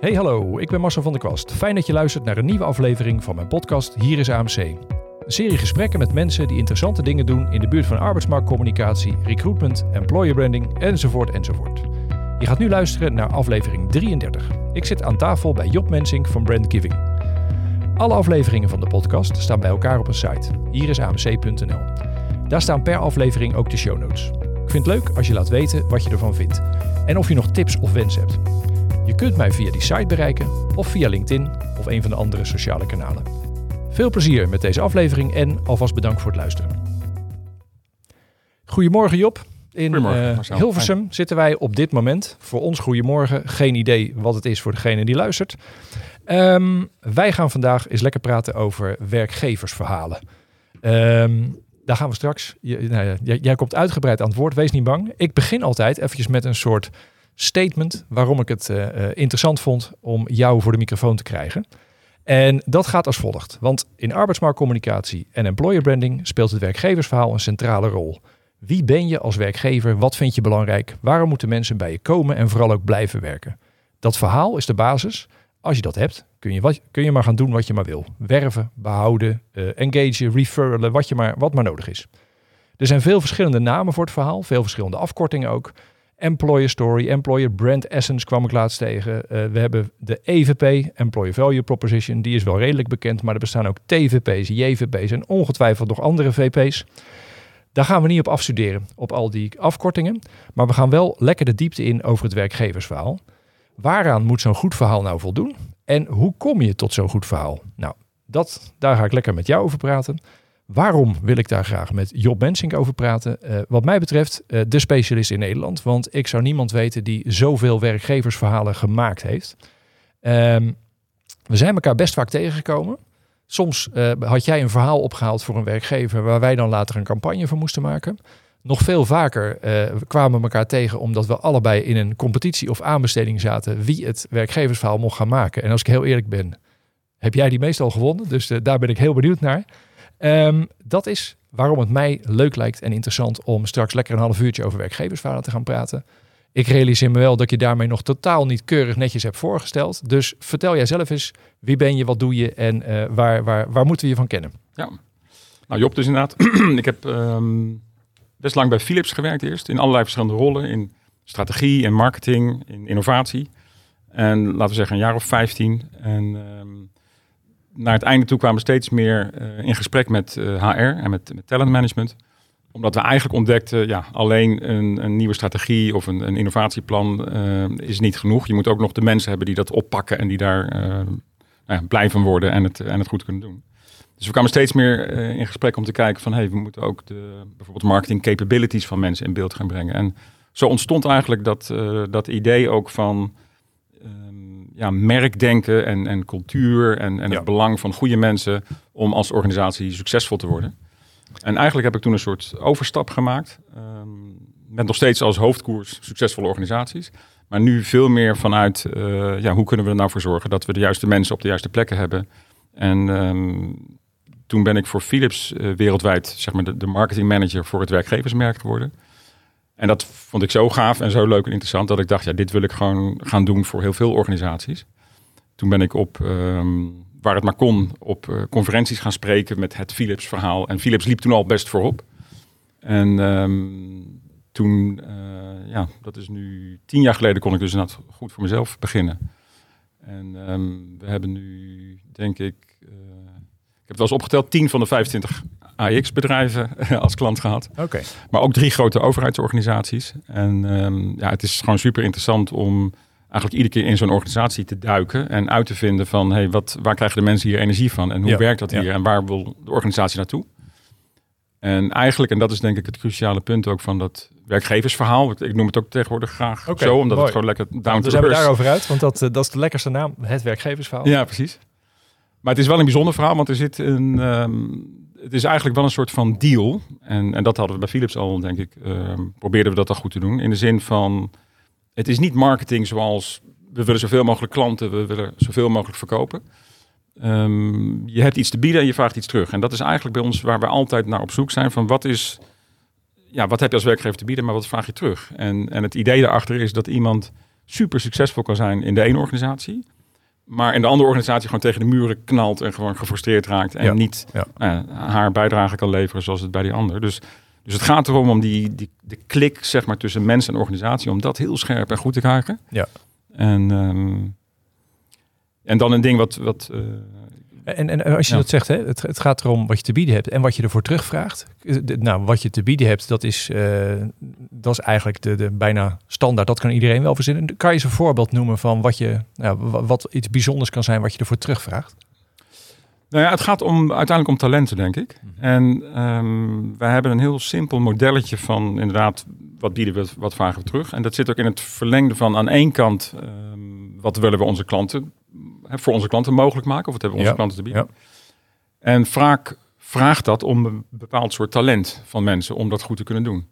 Hey hallo, ik ben Marcel van der Kwast. Fijn dat je luistert naar een nieuwe aflevering van mijn podcast Hier is AMC. Een serie gesprekken met mensen die interessante dingen doen in de buurt van arbeidsmarktcommunicatie, recruitment, employer branding enzovoort enzovoort. Je gaat nu luisteren naar aflevering 33. Ik zit aan tafel bij Job Mensink van Brand Giving. Alle afleveringen van de podcast staan bij elkaar op een site, hierisamc.nl. Daar staan per aflevering ook de show notes. Ik vind het leuk als je laat weten wat je ervan vindt en of je nog tips of wensen hebt. Je kunt mij via die site bereiken of via LinkedIn of een van de andere sociale kanalen. Veel plezier met deze aflevering en alvast bedankt voor het luisteren. Goedemorgen Job. In Goedemorgen, eh. Hilversum zitten wij op dit moment. Voor ons goedemorgen. Geen idee wat het is voor degene die luistert. Ehm, wij gaan vandaag eens lekker praten over werkgeversverhalen. Ehm, daar gaan we straks. Je, nou jij, jij komt uitgebreid aan het woord. Wees niet bang. Ik begin altijd eventjes met een soort statement waarom ik het eh, eh, interessant vond om jou voor de microfoon te krijgen. En dat gaat als volgt. Want in arbeidsmarktcommunicatie en employer branding speelt het werkgeversverhaal een centrale rol. Wie ben je als werkgever? Wat vind je belangrijk? Waarom moeten mensen bij je komen en vooral ook blijven werken? Dat verhaal is de basis. Als je dat hebt, kun je, wat, kun je maar gaan doen wat je maar wil. Werven, behouden, eh engagen, referralen, wat, je maar, wat maar nodig is. Er zijn veel verschillende namen voor het verhaal, veel verschillende afkortingen ook. Employer Story, Employer Brand Essence kwam ik laatst tegen. Eh, we hebben de EVP, Employer Value Proposition, die is wel redelijk bekend, maar er bestaan ook TVP's, JVP's en ongetwijfeld nog andere VP's. Daar gaan we niet op afstuderen, op al die afkortingen, maar we gaan wel lekker de diepte in over het werkgeversverhaal. Waaraan moet zo'n goed verhaal nou voldoen? En hoe kom je tot zo'n goed verhaal? Nou, dat, daar ga ik lekker met jou over praten. Waarom wil ik daar graag met Job Mensink over praten? Eh, wat mij betreft eh, de specialist in Nederland. Want ik zou niemand weten die zoveel werkgeversverhalen gemaakt heeft. Ehm, we zijn elkaar best vaak tegengekomen. Soms eh, had jij een verhaal opgehaald voor een werkgever waar wij dan later een campagne voor moesten maken. Nog veel vaker kwamen we elkaar tegen omdat we allebei in een competitie of aanbesteding zaten wie het werkgeversverhaal mocht gaan maken. En als ik heel eerlijk ben, heb jij die meestal gewonnen. Dus daar ben ik heel benieuwd naar. Ehm, dat is waarom het mij leuk lijkt en interessant om straks lekker een half uurtje over werkgeversverhalen te gaan praten. Ik realiseer me wel dat je daarmee nog totaal niet keurig netjes hebt voorgesteld. Dus vertel jij zelf eens, wie ben je, wat doe je en eh, waar, waar, waar moeten we je van kennen? Ja. Nou, Job dus inderdaad. ik heb ehm, best lang bij Philips gewerkt eerst. In allerlei verschillende rollen. In strategie en marketing, in innovatie. En laten we zeggen een jaar of 15. En ehm, naar het einde toe kwamen we steeds meer eh, in gesprek met eh, HR en met, met talentmanagement. Omdat we eigenlijk ontdekten, ja, alleen een, een nieuwe strategie of een, een innovatieplan eh, is niet genoeg. Je moet ook nog de mensen hebben die dat oppakken en die daar eh, nou blij van worden en het, en het goed kunnen doen. Dus we kwamen steeds meer eh, in gesprek om te kijken van, hey, we moeten ook de bijvoorbeeld marketing capabilities van mensen in beeld gaan brengen. En zo ontstond eigenlijk dat, eh, dat idee ook van ja, merkdenken en, en cultuur en, en Ja. het belang van goede mensen om als organisatie succesvol te worden. En eigenlijk heb ik toen een soort overstap gemaakt. ehm, met nog steeds als hoofdkoers succesvolle organisaties. Maar nu veel meer vanuit, eh, ja, hoe kunnen we er nou voor zorgen dat we de juiste mensen op de juiste plekken hebben. En ehm, toen ben ik voor Philips eh, wereldwijd zeg maar, de, de marketing manager voor het werkgeversmerk geworden. En dat vond ik zo gaaf en zo leuk en interessant dat ik dacht, ja, dit wil ik gewoon gaan doen voor heel veel organisaties. Toen ben ik op, ehm, waar het maar kon, op eh, conferenties gaan spreken met het Philips verhaal. En Philips liep toen al best voorop. En ehm, toen, eh, ja, dat is nu tien jaar geleden, kon ik dus inderdaad goed voor mezelf beginnen. En ehm, we hebben nu, denk ik, eh, ik heb het wel eens opgeteld, 10 van de 25 AX-bedrijven als klant gehad. Oké. Maar ook drie grote overheidsorganisaties. En ehm, ja, het is gewoon super interessant om eigenlijk iedere keer in zo'n organisatie te duiken en uit te vinden van hey, wat, waar krijgen de mensen hier energie van en hoe Ja, werkt dat ja. hier en waar wil de organisatie naartoe? En eigenlijk, en dat is denk ik het cruciale punt ook van dat werkgeversverhaal. Ik noem het ook tegenwoordig graag zo, omdat mooi. het gewoon lekker down Dus to zijn we earth daarover uit, want dat, eh, dat is de lekkerste naam, het werkgeversverhaal. ja, precies. Maar het is wel een bijzonder verhaal, want er zit een. ehm, het is eigenlijk wel een soort van deal. En, en dat hadden we bij Philips al, denk ik. ehm, probeerden we dat al goed te doen. In de zin van. Het is niet marketing zoals. We willen zoveel mogelijk klanten, we willen zoveel mogelijk verkopen. Ehm, je hebt iets te bieden en je vraagt iets terug. En dat is eigenlijk bij ons waar we altijd naar op zoek zijn. Van wat is. Ja, wat heb je als werkgever te bieden, maar wat vraag je terug? En, en het idee daarachter is dat iemand super succesvol kan zijn in de ene organisatie. Maar in de andere organisatie gewoon tegen de muren knalt en gewoon gefrustreerd raakt. En Ja, niet ja. ja, haar bijdrage kan leveren zoals het bij die ander. Dus, dus het gaat erom om die, die de klik zeg maar, tussen mens en organisatie, om dat heel scherp en goed te krijgen. Ja. En, ehm, en dan een ding wat. wat eh, En, en als je Ja. dat zegt, hè, het, het gaat erom wat je te bieden hebt en wat je ervoor terugvraagt. Nou, wat je te bieden hebt, dat is, eh, dat is eigenlijk de, de bijna standaard. Dat kan iedereen wel verzinnen. Kan je eens een voorbeeld noemen van wat, je, nou, wa- wat iets bijzonders kan zijn wat je ervoor terugvraagt? Nou ja, het gaat om, uiteindelijk om talenten, denk ik. En ehm wij hebben een heel simpel modelletje van inderdaad, wat bieden we, wat vragen we terug. En dat zit ook in het verlengde van aan één kant, ehm, wat willen we onze klanten, voor onze klanten mogelijk maken, of wat hebben onze Ja, klanten te bieden. En vaak vraagt dat om een bepaald soort talent van mensen om dat goed te kunnen doen.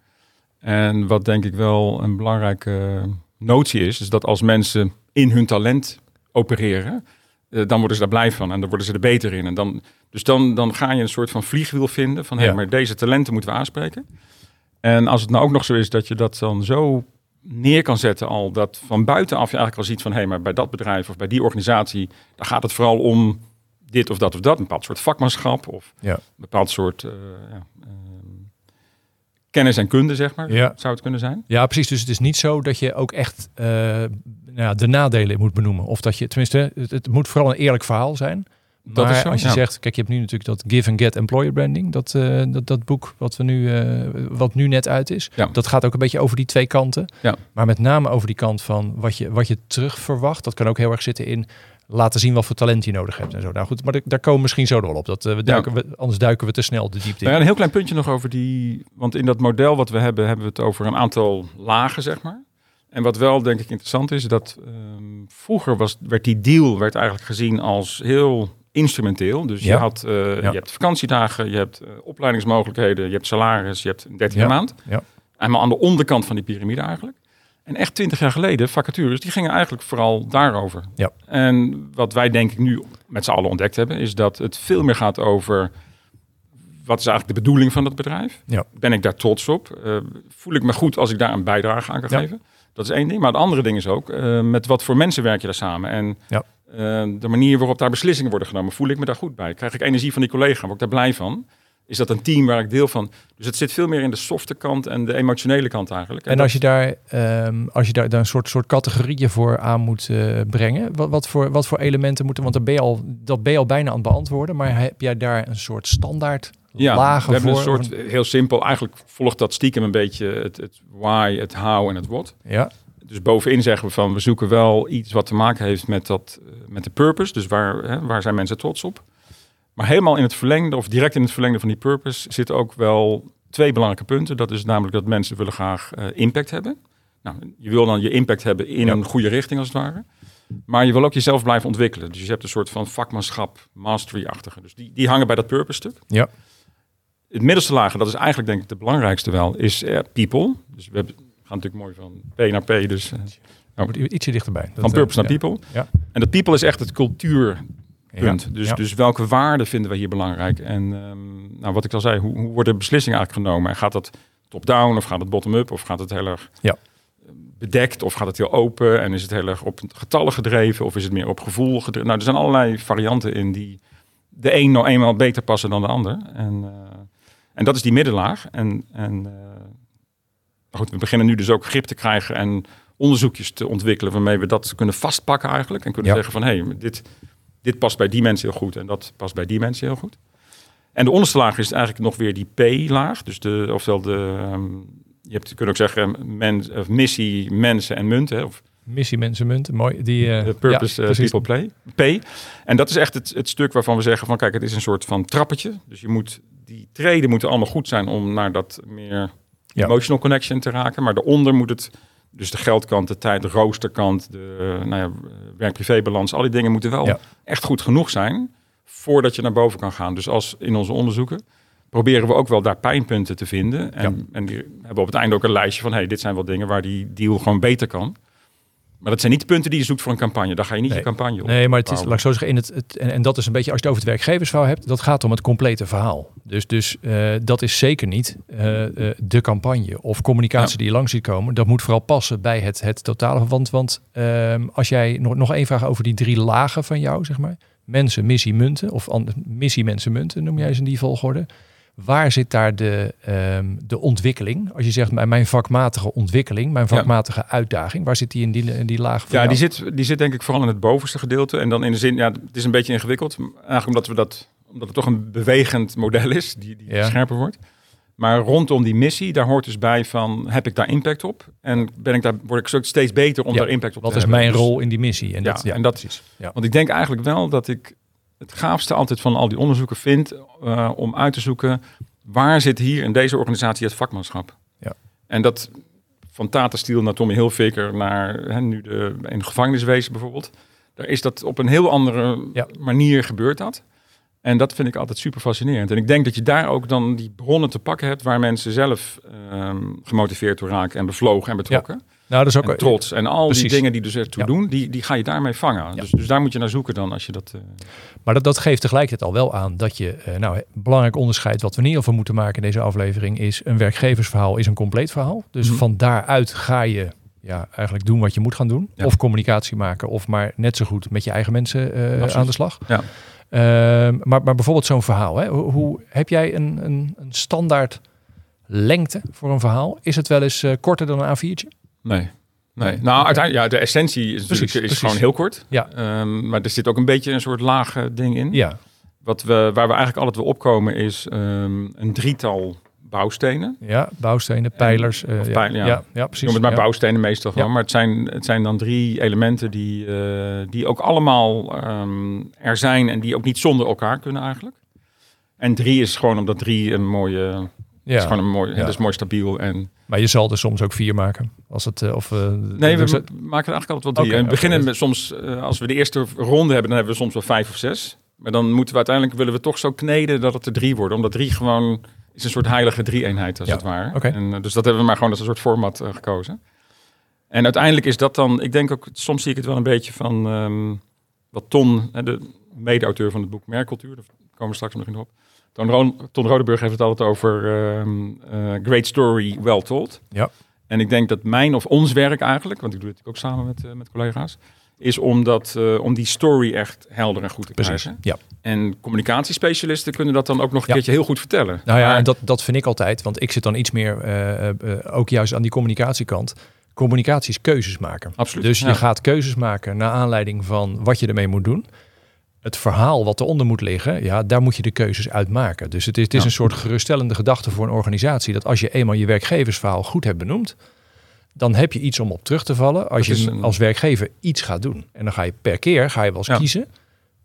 En wat denk ik wel een belangrijke notie is, is dat als mensen in hun talent opereren, eh, dan worden ze daar blij van en dan worden ze er beter in. En dan, dus dan, dan ga je een soort van vliegwiel vinden van, hé, Ja. maar deze talenten moeten we aanspreken. En als het nou ook nog zo is dat je dat dan zo neer kan zetten al, dat van buitenaf je eigenlijk al ziet van, hé, maar bij dat bedrijf of bij die organisatie, daar gaat het vooral om dit of dat of dat, een bepaald soort vakmanschap of Ja. een bepaald soort eh, ja, ehm, kennis en kunde, zeg maar, Ja. zou het kunnen zijn. Ja, precies. Dus het is niet zo dat je ook echt eh, nou ja, de nadelen moet benoemen. Of dat je, tenminste, het, het moet vooral een eerlijk verhaal zijn. Dat maar is zo, als je ja. zegt, kijk, je hebt nu natuurlijk dat Give and Get Employer Branding, dat, eh, dat, dat boek wat, we nu, eh, wat nu net uit is. Ja. Dat gaat ook een beetje over die twee kanten. Ja. Maar met name over die kant van wat je, wat je terug verwacht. Dat kan ook heel erg zitten in laten zien wat voor talent je nodig hebt en zo. Nou goed, maar daar- komen we misschien zo nog op. Dat, eh, we duiken, we, anders duiken we te snel de diepte in. Nou ja, een heel klein puntje nog over die. Want in dat model wat we hebben, hebben we het over een aantal lagen, zeg maar. En wat wel denk ik interessant is, dat ehm, vroeger was, werd die deal werd eigenlijk gezien als heel instrumenteel. Dus Ja. je, had, eh, Ja. je hebt vakantiedagen, je hebt eh, opleidingsmogelijkheden, je hebt salaris, je hebt een 13 Ja. maand. Ja. En maar aan de onderkant van die piramide eigenlijk. En echt twintig jaar geleden, vacatures, die gingen eigenlijk vooral daarover. Ja. En wat wij denk ik nu met z'n allen ontdekt hebben, is dat het veel meer gaat over wat is eigenlijk de bedoeling van het bedrijf? Ja. Ben ik daar trots op? Eh, voel ik me goed als ik daar een bijdrage aan kan geven? Dat is één ding. Maar het andere ding is ook, met wat voor mensen werk je daar samen? En Ja. Eh, de manier waarop daar beslissingen worden genomen, voel ik me daar goed bij? Krijg ik energie van die collega? Word ik daar blij van? Is dat een team waar ik deel van? Dus het zit veel meer in de softe kant en de emotionele kant eigenlijk. En als je daar, ehm, als je daar, daar een soort, soort categorieën voor aan moet eh, brengen, wat, wat, voor, wat voor elementen moeten, want dat ben, je al, dat ben je al bijna aan het beantwoorden, maar heb jij daar een soort standaard ja, lagen we hebben voor? een soort, heel simpel, eigenlijk volgt dat stiekem een beetje het, het why, het how en het what. Ja, Dus bovenin zeggen we van we zoeken wel iets wat te maken heeft met, dat, eh, met de purpose. Dus waar, hè, waar zijn mensen trots op? Maar helemaal in het verlengde of direct in het verlengde van die purpose zitten ook wel twee belangrijke punten. Dat is namelijk dat mensen willen graag eh, impact hebben. Nou, je wil dan je impact hebben in Ja. een goede richting als het ware. Maar je wil ook jezelf blijven ontwikkelen. Dus je hebt een soort van vakmanschap, mastery-achtige. Dus die, die hangen bij dat purpose stuk. Ja. Het middelste lager, dat is eigenlijk denk ik de belangrijkste wel, is eh, people. Dus we hebben, gaan natuurlijk mooi van P naar P. Dus eh, moet ietsje dichterbij. Dat, van eh, purpose naar people. Ja. En dat people is echt het cultuurpunt. Ja. Dus, Ja. dus welke waarden vinden we hier belangrijk? En ehm, nou, wat ik al zei, hoe, hoe worden beslissingen eigenlijk genomen? En gaat dat top-down of gaat het bottom-up? Of gaat het heel erg Ja. bedekt? Of gaat het heel open? En is het heel erg op getallen gedreven? Of is het meer op gevoel gedreven? Nou, er zijn allerlei varianten in die de een nou eenmaal beter passen dan de ander. En, eh, en dat is die middenlaag. En, en eh, goed, we beginnen nu dus ook grip te krijgen en onderzoekjes te ontwikkelen waarmee we dat kunnen vastpakken eigenlijk. En kunnen Ja. zeggen van hé, hey, dit, dit past bij die mensen heel goed en dat past bij die mensen heel goed. En de onderste laag is eigenlijk nog weer die P-laag. Dus de, ofwel de, ehm, je hebt, je kunt ook zeggen mens, of missie, mensen en munten. Of Missie, mensen, munten, mooi. Die, de purpose ja, eh, people play. P. En dat is echt het, het stuk waarvan we zeggen van kijk, het is een soort van trappetje. Dus je moet, die treden moeten allemaal goed zijn om naar dat meer Ja. emotional connection te raken. Maar daaronder moet het, dus de geldkant, de tijd, de roosterkant, de nou ja, werk-privé-balans, al die dingen moeten wel Ja. echt goed genoeg zijn voordat je naar boven kan gaan. Dus als in onze onderzoeken proberen we ook wel daar pijnpunten te vinden. En, en die hebben op het einde ook een lijstje van hey, dit zijn wel dingen waar die deal gewoon beter kan. Maar dat zijn niet de punten die je zoekt voor een campagne. Daar ga je niet Nee. je campagne op. Nee, maar het is, laat ik zo zeggen, in het, het, en, en dat is een beetje, als je het over het werkgeversverhaal hebt, dat gaat om het complete verhaal. Dus, dus eh, dat is zeker niet eh, eh, de campagne of communicatie Ja. die je langs ziet komen. Dat moet vooral passen bij het, het totale. Want, want ehm, als jij, nog, nog één vraag over die drie lagen van jou, zeg maar. Mensen, missie, munten. Of missie, mensen, munten noem jij ze in die volgorde. Waar zit daar de, ehm, de ontwikkeling? Als je zegt, mijn mijn vakmatige ontwikkeling, mijn Ja. vakmatige uitdaging. Waar zit die in die, in die laag van Ja, jou? die zit, die zit denk ik vooral in het bovenste gedeelte. En dan in de zin, ja, het is een beetje ingewikkeld. Eigenlijk omdat, we dat, omdat het toch een bewegend model is, die, die Ja. scherper wordt. Maar rondom die missie, daar hoort dus bij van, heb ik daar impact op? En ben ik daar, word ik steeds beter om Ja, daar impact op Wat te is hebben? mijn Dus- rol in die missie? En Ja, dat, ja, en dat-. Ja. Want ik denk eigenlijk wel dat ik het gaafste altijd van al die onderzoeken vind eh, om uit te zoeken waar zit hier in deze organisatie het vakmanschap. Ja. En dat van Tata Steel naar Tommy Hilfiger naar hè, nu de, in de gevangeniswezen bijvoorbeeld. Daar is dat op een heel andere Ja. manier gebeurd dat. En dat vind ik altijd super fascinerend. En ik denk dat je daar ook dan die bronnen te pakken hebt waar mensen zelf ehm, gemotiveerd door raken en bevlogen en betrokken. Nou, dat is ook En trots. En al Precies. die dingen die dus ertoe Ja. doen, die, die ga je daarmee vangen. Ja. Dus, dus daar moet je naar zoeken dan als je dat... eh, Maar dat, dat geeft tegelijkertijd al wel aan dat je, eh, nou, belangrijk onderscheid wat we in ieder geval moeten maken in deze aflevering is een werkgeversverhaal is een compleet verhaal. Dus Mhm. van daaruit ga je ja, eigenlijk doen wat je moet gaan doen. Ja. Of communicatie maken, of maar net zo goed met je eigen mensen eh, aan de slag. Ja. Ehm, maar, maar bijvoorbeeld zo'n verhaal. Hè? Hoe, hoe- heb jij een, een, een standaard lengte voor een verhaal? Is het wel eens korter dan een A4'tje? Nee. Nee. Nou, uiteindelijk, ja, de essentie is, natuurlijk, is gewoon heel kort. Ja. Ehm, maar er zit ook een beetje een soort lage ding in. Ja, Wat we, waar we eigenlijk altijd wel opkomen is ehm, een drietal bouwstenen. ja bouwstenen, pijlers. eh, ja. pijl- ja. ja. ja, precies. Noem het maar ja. bouwstenen meestal gewoon. Ja. Maar het zijn, het zijn dan drie elementen die, eh, die ook allemaal ehm, er zijn en die ook niet zonder elkaar kunnen eigenlijk. En drie is gewoon omdat drie een mooie, Ja. is gewoon een mooi, Ja. het is mooi stabiel en Maar je zal er soms ook vier maken. Als het, eh, of, eh, Nee, dus we het- maken er eigenlijk altijd wel drie. Oké, en we oké. beginnen met soms, eh, als we de eerste ronde hebben, dan hebben we soms wel vijf of zes. Maar dan moeten we uiteindelijk, willen we toch zo kneden dat het er drie worden. Omdat drie gewoon is een soort heilige drie-eenheid, als Ja, het ware. En, dus dat hebben we maar gewoon als een soort format gekozen. En uiteindelijk is dat dan, ik denk ook, soms zie ik het wel een beetje van ehm, wat Ton, de mede-auteur van het boek Merkcultuur, daar komen we straks nog in op. Ton, Ro Ton Rodeburg heeft het altijd over ehm, eh, great story, well told. Ja. En ik denk dat mijn of ons werk eigenlijk, want ik doe het ook samen met, eh, met collega's, is om, dat, eh, om die story echt helder en goed te Precies. krijgen. Ja. En communicatiespecialisten kunnen dat dan ook nog een Ja. keertje heel goed vertellen. Nou ja, Maar- en dat, dat vind ik altijd, want ik zit dan iets meer ook juist aan die communicatiekant. Communicatie is keuzes maken. Absoluut, Dus je ja. gaat keuzes maken naar aanleiding van wat je ermee moet doen. Het verhaal wat eronder moet liggen, ja, daar moet je de keuzes uit maken. Dus het is, het is Ja. een soort geruststellende gedachte voor een organisatie. Dat als je eenmaal je werkgeversverhaal goed hebt benoemd, dan heb je iets om op terug te vallen als Dat je een- als werkgever iets gaat doen. En dan ga je per keer ga je wel eens Ja. kiezen.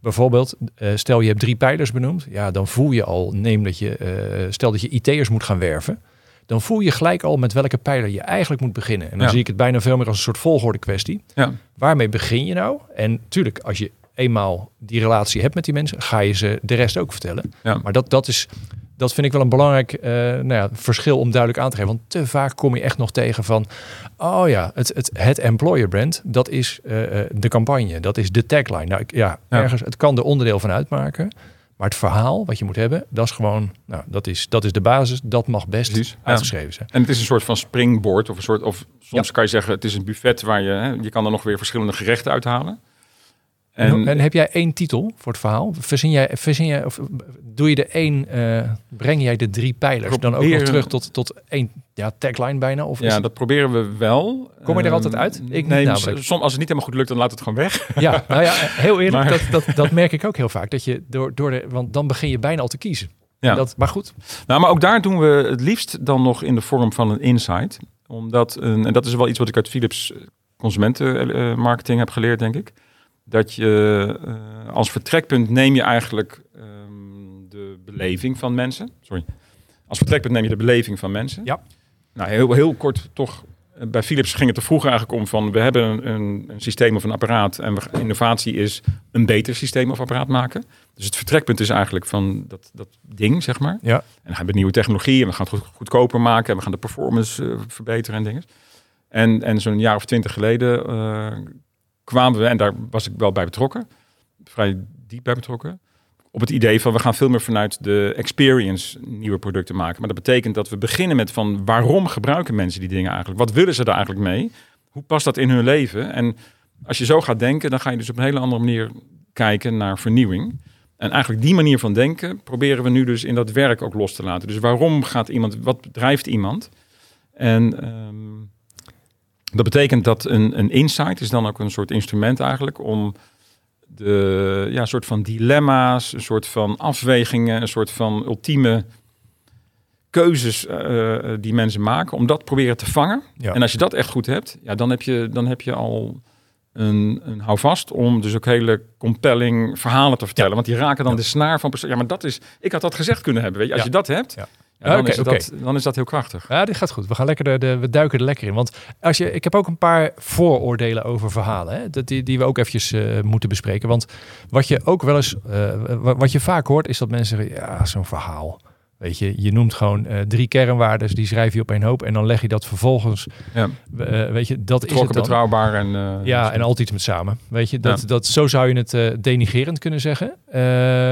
Bijvoorbeeld, eh, stel je hebt drie pijlers benoemd. Ja, dan voel je al, neem dat je, eh, stel dat je IT'ers moet gaan werven. Dan voel je gelijk al met welke pijler je eigenlijk moet beginnen. En dan Ja. zie ik het bijna veel meer als een soort volgorde kwestie. Ja. Waarmee begin je nou? En tuurlijk, als je eenmaal die relatie hebt met die mensen, ga je ze de rest ook vertellen. Ja. Maar dat, dat, is, dat vind ik wel een belangrijk eh, nou ja, verschil om duidelijk aan te geven. Want te vaak kom je echt nog tegen van, oh ja, het, het, het employer brand, dat is eh, eh, de campagne, dat is de tagline. Nou, ik, ja, Ja. ergens, het kan er onderdeel van uitmaken. Maar het verhaal wat je moet hebben, dat is gewoon, nou, dat is, dat is de basis. Dat mag best Precies, ja. uitgeschreven zijn. En het is een soort van springboard of een soort, of soms kan je zeggen, het is een buffet waar je, hè, je kan er nog weer verschillende gerechten uithalen. En, en heb jij één titel voor het verhaal? Verzin jij, verzin jij of doe je de één, eh, breng jij de drie pijlers dan ook nog terug tot, tot één ja, tagline bijna? Of ja, het- dat proberen we wel. Kom je er Ehm, altijd uit? Ik nee, soms als het niet helemaal goed lukt, dan laat het gewoon weg. ja, nou ja, heel eerlijk, Maar- dat, dat, dat merk ik ook heel vaak. Dat je door, door de, want dan begin je bijna al te kiezen. Ja. Dat, maar goed, Nou, maar ook daar doen we het liefst dan nog in de vorm van een insight. Omdat, en dat is wel iets wat ik uit Philips consumentenmarketing heb geleerd, denk ik. Dat je eh, als vertrekpunt neem je eigenlijk ehm, de beleving van mensen. Sorry. Als vertrekpunt neem je de beleving van mensen. Ja. Nou, heel, heel kort toch. Bij Philips ging het er vroeger eigenlijk om van we hebben een, een, een systeem of een apparaat en we, innovatie is een beter systeem of apparaat maken. Dus het vertrekpunt is eigenlijk van dat, dat ding, zeg maar. ja. En dan we nieuwe technologie en we gaan het goed- goedkoper maken en we gaan de performance eh, verbeteren en dingen. En, en zo'n jaar of twintig geleden eh, kwamen we, en daar was ik wel bij betrokken, vrij diep bij betrokken, op het idee van we gaan veel meer vanuit de experience nieuwe producten maken. Maar dat betekent dat we beginnen met van waarom gebruiken mensen die dingen eigenlijk? Wat willen ze daar eigenlijk mee? Hoe past dat in hun leven? En als je zo gaat denken, dan ga je dus op een hele andere manier kijken naar vernieuwing. En eigenlijk die manier van denken proberen we nu dus in dat werk ook los te laten. Dus waarom gaat iemand, wat drijft iemand? En ehm, dat betekent dat een, een insight is dan ook een soort instrument eigenlijk om de ja, soort van dilemma's, een soort van afwegingen, een soort van ultieme keuzes uh, die mensen maken, om dat proberen te vangen. Ja. En als je dat echt goed hebt, ja, dan, heb je, dan heb je al een, een houvast om dus ook hele compelling verhalen te vertellen. Want die raken dan de snaar van Ja, maar dat is. Ik had dat gezegd kunnen hebben. Weet je, als je dat hebt. Dan, is dat, dan is dat heel krachtig. Ja, dit gaat goed. We gaan lekker de, de, we duiken er lekker in. Want als je, ik heb ook een paar vooroordelen over verhalen. Hè, dat die, die we ook eventjes uh, moeten bespreken. Want wat je ook wel eens, uh, wat je vaak hoort, is dat mensen zeggen: ja, zo'n verhaal. Weet je, je noemt gewoon uh, drie kernwaarden, die schrijf je op een hoop en dan leg je dat vervolgens. Ja. Uh, weet je, dat is het dan. betrouwbaar en. Uh, ja, en altijd met samen. Weet je, dat, ja. dat, zo zou je het denigerend kunnen zeggen.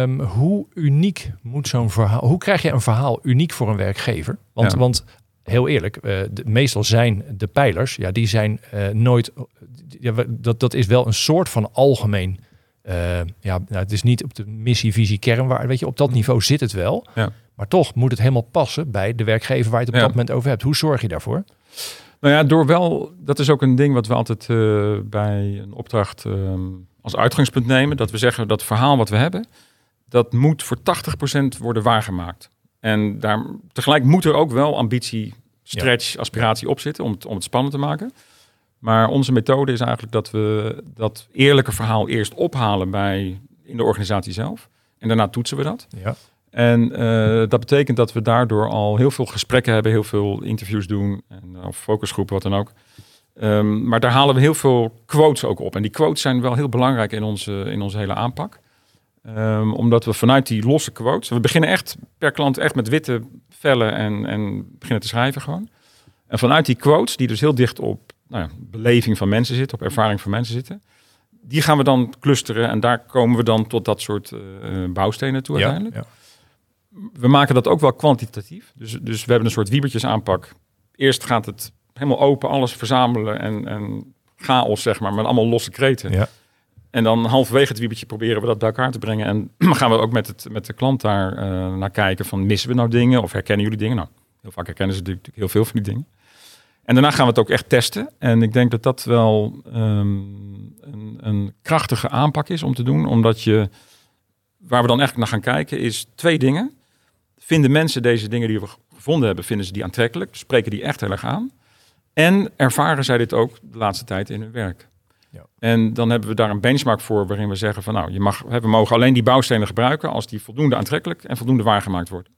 Um, hoe uniek moet zo'n verhaal. Hoe krijg je een verhaal uniek voor een werkgever? Want, ja. want heel eerlijk, de, meestal zijn de pijlers, ja, die zijn nooit. Ja, dat, dat is wel een soort van algemeen. ja, nou, het is niet op de missie, visie, kernwaarde. Weet je, op dat niveau zit het wel. Ja. Maar toch moet het helemaal passen bij de werkgever waar je het op dat moment over hebt. Hoe zorg je daarvoor? Nou ja, door wel, dat is ook een ding wat we altijd uh, bij een opdracht uh, als uitgangspunt nemen. Dat we zeggen dat verhaal wat we hebben, dat moet voor 80% worden waargemaakt. En daar, tegelijk moet er ook wel ambitie, stretch, ja. aspiratie op zitten om het, om het spannend te maken. Maar onze methode is eigenlijk dat we dat eerlijke verhaal eerst ophalen bij, in de organisatie zelf. En daarna toetsen we dat. Ja. En uh, dat betekent dat we daardoor al heel veel gesprekken hebben, heel veel interviews doen, en, of focusgroepen, wat dan ook. Um, maar daar halen we heel veel quotes ook op. En die quotes zijn wel heel belangrijk in onze, in onze hele aanpak. Um, omdat we vanuit die losse quotes, we beginnen echt per klant echt met witte vellen en, en beginnen te schrijven gewoon. En vanuit die quotes, die dus heel dicht op nou ja, beleving van mensen zitten, op ervaring van mensen zitten, die gaan we dan clusteren en daar komen we dan tot dat soort uh, bouwstenen toe uiteindelijk. Ja we maken dat ook wel kwantitatief. Dus, dus we hebben een soort wiebertjes aanpak. Eerst gaat het helemaal open, alles verzamelen en, en chaos, zeg maar, met allemaal losse kreten. Ja. En dan halverwege het wiebertje proberen we dat bij elkaar te brengen. En gaan we ook met, het, met de klant daar uh, naar kijken van missen we nou dingen of herkennen jullie dingen? Nou, heel vaak herkennen ze natuurlijk heel veel van die dingen. En daarna gaan we het ook echt testen. En ik denk dat dat wel um, een, een krachtige aanpak is om te doen. Omdat je, waar we dan echt naar gaan kijken, is twee dingen vinden mensen deze dingen die we gevonden hebben, vinden ze die aantrekkelijk, spreken die echt heel erg aan. En ervaren zij dit ook de laatste tijd in hun werk. Ja. En dan hebben we daar een benchmark voor waarin we zeggen van nou, je mag, we mogen alleen die bouwstenen gebruiken als die voldoende aantrekkelijk en voldoende waargemaakt worden.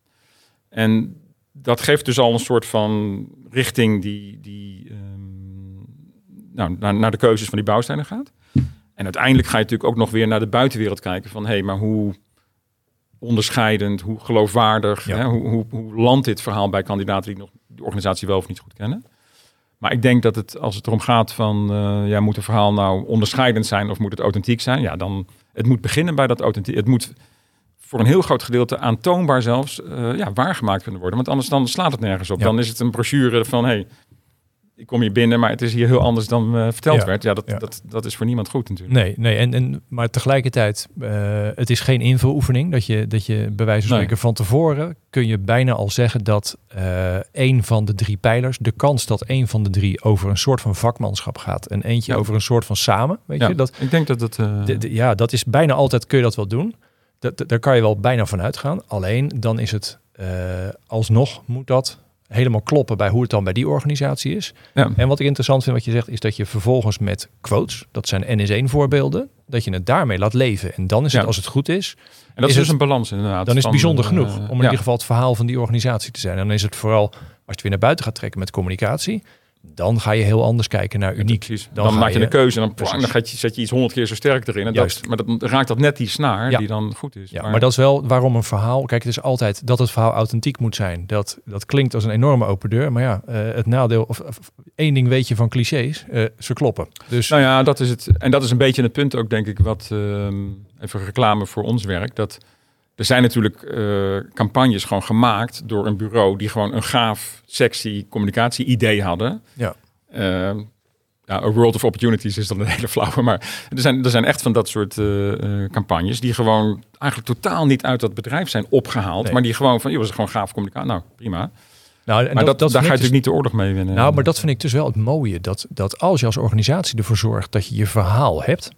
En dat geeft dus al een soort van richting die, die um, nou, naar, naar de keuzes van die bouwstenen gaat. En uiteindelijk ga je natuurlijk ook nog weer naar de buitenwereld kijken van hé, hey, maar hoe onderscheidend, hoe geloofwaardig, hè, hoe, hoe, hoe landt dit verhaal bij kandidaten die nog de organisatie wel of niet goed kennen. Maar ik denk dat het, als het erom gaat van, uh, ja, moet een verhaal nou onderscheidend zijn of moet het authentiek zijn? Ja, dan, het moet beginnen bij dat authentiek. Het moet voor een heel groot gedeelte aantoonbaar zelfs uh, ja, waargemaakt kunnen worden. Want anders dan slaat het nergens op. Dan is het een brochure van, hey, ik kom hier binnen, maar het is hier heel anders dan uh, verteld werd. Ja dat, Dat, dat is voor niemand goed natuurlijk. Nee, nee en, en, maar tegelijkertijd, uh, het is geen invuloefening. Dat je, dat je bij wijze van spreken nee. van tevoren kun je bijna al zeggen dat uh, een van de drie pijlers, de kans dat een van de drie over een soort van vakmanschap gaat en eentje ja. over een soort van samen, weet ja, je? Dat, ik denk dat dat... De, de, ja, dat is bijna altijd, kun je dat wel doen. Dat, daar kan je wel bijna van uitgaan. Alleen dan is het alsnog moet dat helemaal kloppen bij hoe het dan bij die organisatie is. Ja. En wat ik interessant vind wat je zegt, is dat je vervolgens met quotes, dat zijn NS1 voorbeelden, dat je het daarmee laat leven. En dan is het, als het goed is... En dat is, dus een balans inderdaad. Dan is het bijzonder uh, genoeg om in ja. ieder geval het verhaal van die organisatie te zijn. En dan is het vooral, als je het weer naar buiten gaat trekken met communicatie, dan ga je heel anders kijken naar uniek. Dan Dan, maak je je- een keuze en dan, Precies. dan gaat je, zet je iets honderd keer zo sterk erin. En Juist. dat, maar dat raakt dat net die snaar Ja. die dan goed is. Ja, maar, dat is wel waarom een verhaal. Kijk, het is altijd dat het verhaal authentiek moet zijn. Dat, dat klinkt als een enorme open deur. Maar ja, eh, het nadeel, of, of één ding weet je van clichés, eh, ze kloppen. Dus Nou ja, dat is het. En dat is een beetje het punt ook, denk ik, wat ehm, even reclame voor ons werk. Dat er zijn natuurlijk eh, campagnes gewoon gemaakt door een bureau die gewoon een gaaf, sexy communicatie-idee hadden. Ja. Ehm, ja, A World of Opportunities is dan een hele flauwe, maar er zijn, er zijn echt van dat soort eh, eh, campagnes die gewoon eigenlijk totaal niet uit dat bedrijf zijn opgehaald, Nee. maar die gewoon van, joh, dat is gewoon gaaf communicatie. Nou, prima. nou, en maar dat, daar ga je ik dus- natuurlijk niet de oorlog mee winnen. Nou, maar dat vind ik dus wel het mooie. Dat, dat als je als organisatie ervoor zorgt dat je je verhaal hebt,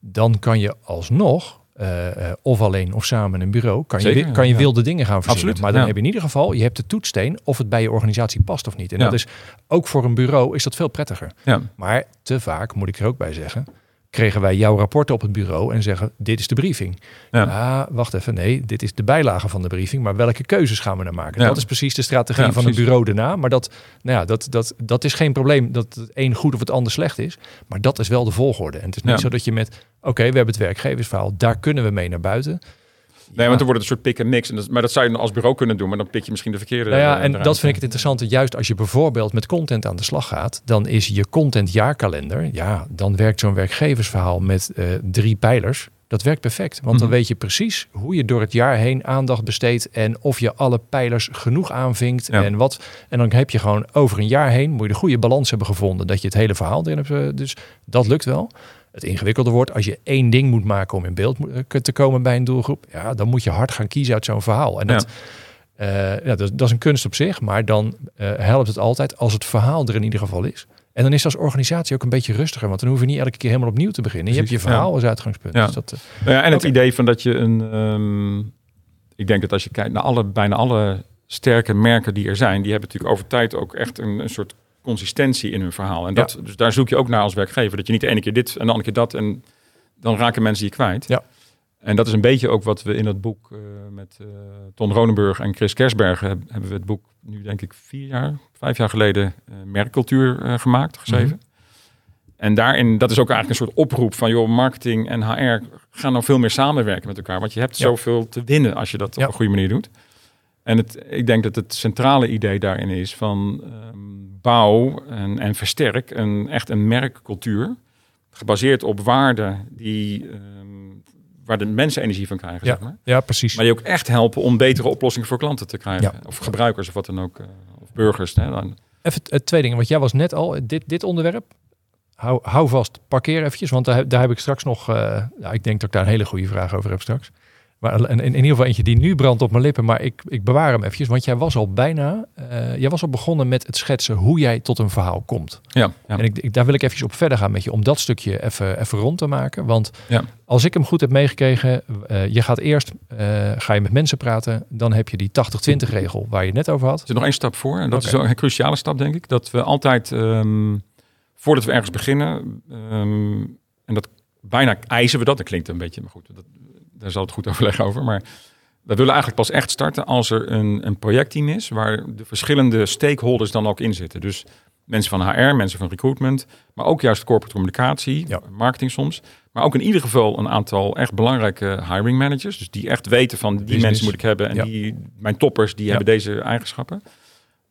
dan kan je alsnog, eh, eh, of alleen of samen in een bureau, kan je, Zeker, kan je ja. wilde dingen gaan verzinnen. Absoluut, maar dan ja. heb je in ieder geval, je hebt de toetssteen of het bij je organisatie past of niet. En Ja. dat is ook voor een bureau is dat veel prettiger. Ja. Maar te vaak, moet ik er ook bij zeggen, kregen wij jouw rapporten op het bureau en zeggen, dit is de briefing. Ja. Ah, wacht even, nee, dit is de bijlage van de briefing, maar welke keuzes gaan we dan maken? Ja. Dat is precies de strategie Ja, van precies. een bureau daarna. Maar dat, nou ja, dat, dat, dat is geen probleem dat het een goed of het ander slecht is. Maar dat is wel de volgorde. En het is niet zo dat je met, oké, we hebben het werkgeversverhaal, daar kunnen we mee naar buiten. Nee, want dan wordt het een soort pick en mix. En dat, maar dat zou je als bureau kunnen doen, maar dan pik je misschien de verkeerde. Nou ja, eh, en eruit. dat vind ik het interessante. Juist als je bijvoorbeeld met content aan de slag gaat, dan is je content jaarkalender. Ja, dan werkt zo'n werkgeversverhaal met eh, drie pijlers. Dat werkt perfect. Want dan Mhm. weet je precies hoe je door het jaar heen aandacht besteedt. En of je alle pijlers genoeg aanvinkt. Ja. En wat. En dan heb je gewoon over een jaar heen. Moet je de goede balans hebben gevonden. Dat je het hele verhaal erin hebt. eh, Dus dat lukt wel. Het ingewikkelde wordt als je één ding moet maken om in beeld eh, te komen bij een doelgroep. Ja, dan moet je hard gaan kiezen uit zo'n verhaal. En dat, eh, ja, dat, dat is een kunst op zich, maar dan eh, helpt het altijd als het verhaal er in ieder geval is. En dan is als organisatie ook een beetje rustiger, want dan hoef je niet elke keer helemaal opnieuw te beginnen. je hebt je verhaal als uitgangspunt. Ja. Dus dat, Nou ja, en het idee van dat je een. ehm, ik denk dat als je kijkt naar alle, bijna alle sterke merken die er zijn, die hebben natuurlijk over tijd ook echt een, een soort consistentie in hun verhaal. En dat, dus daar zoek je ook naar als werkgever. Dat je niet de ene keer dit en de andere keer dat. En dan raken mensen je kwijt. Ja. En dat is een beetje ook wat we in het boek eh, met eh, Ton Ronenburg en Chris Kersbergen heb- hebben we het boek nu denk ik vier jaar, vijf jaar geleden eh, merkcultuur gemaakt, geschreven. En daarin, dat is ook eigenlijk een soort oproep van, joh, marketing en HR gaan nou veel meer samenwerken met elkaar. Want je hebt Ja. zoveel te winnen als je dat op een goede manier doet. En het, ik denk dat het centrale idee daarin is van ehm, bouw en, en versterk een, echt een merkcultuur. Gebaseerd op waarden die, ehm, waar de mensen energie van krijgen, Ja. zeg maar. ja, precies. Maar die ook echt helpen om betere oplossingen voor klanten te krijgen. Ja. Of gebruikers of wat dan ook. eh, of burgers. Hè, dan. Even eh, twee dingen, want jij was net al, dit, dit onderwerp, hou, hou vast, parkeer eventjes, want daar, daar heb ik straks nog, eh, ja, ik denk dat ik daar een hele goede vraag over heb straks. Maar in, in ieder geval eentje die nu brandt op mijn lippen, maar ik, ik bewaar hem eventjes, want jij was al bijna, eh, jij was al begonnen met het schetsen hoe jij tot een verhaal komt. Ja, ja. En ik, ik, daar wil ik eventjes op verder gaan met je, om dat stukje even, even rond te maken. Want Ja. als ik hem goed heb meegekregen, eh, je gaat eerst, eh, ga je met mensen praten, dan heb je die 80-20 regel waar je het net over had. Er zit nog één stap voor. En dat is een cruciale stap, denk ik. Dat we altijd, ehm, voordat we ergens beginnen, ehm, en dat bijna eisen we dat. Dat klinkt een beetje, maar goed, dat, daar zal het goed overleg over. Maar we willen eigenlijk pas echt starten als er een, een projectteam is waar de verschillende stakeholders dan ook in zitten. Dus mensen van HR, mensen van recruitment, maar ook juist corporate communicatie, Ja. marketing soms. Maar ook in ieder geval een aantal echt belangrijke hiring managers. Dus die echt weten van die business. mensen moet ik hebben en Ja. die, mijn toppers, die Ja. hebben deze eigenschappen.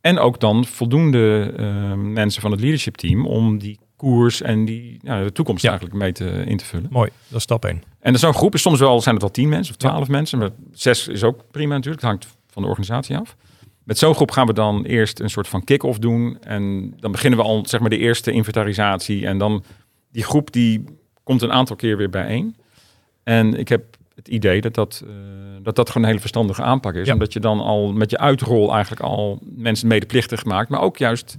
En ook dan voldoende eh, mensen van het leadership team om die koers en die ja, de toekomst Ja. eigenlijk mee te, in te vullen. Mooi, dat is stap 1. En zo'n groep is soms wel, zijn het wel tien mensen of twaalf mensen, maar zes is ook prima natuurlijk. Het hangt van de organisatie af. Met zo'n groep gaan we dan eerst een soort van kick-off doen. En dan beginnen we al zeg maar de eerste inventarisatie. En dan die groep die komt een aantal keer weer bijeen. En ik heb het idee dat dat, eh, dat, dat gewoon een hele verstandige aanpak is. Ja. Omdat je dan al met je uitrol eigenlijk al mensen medeplichtig maakt. Maar ook juist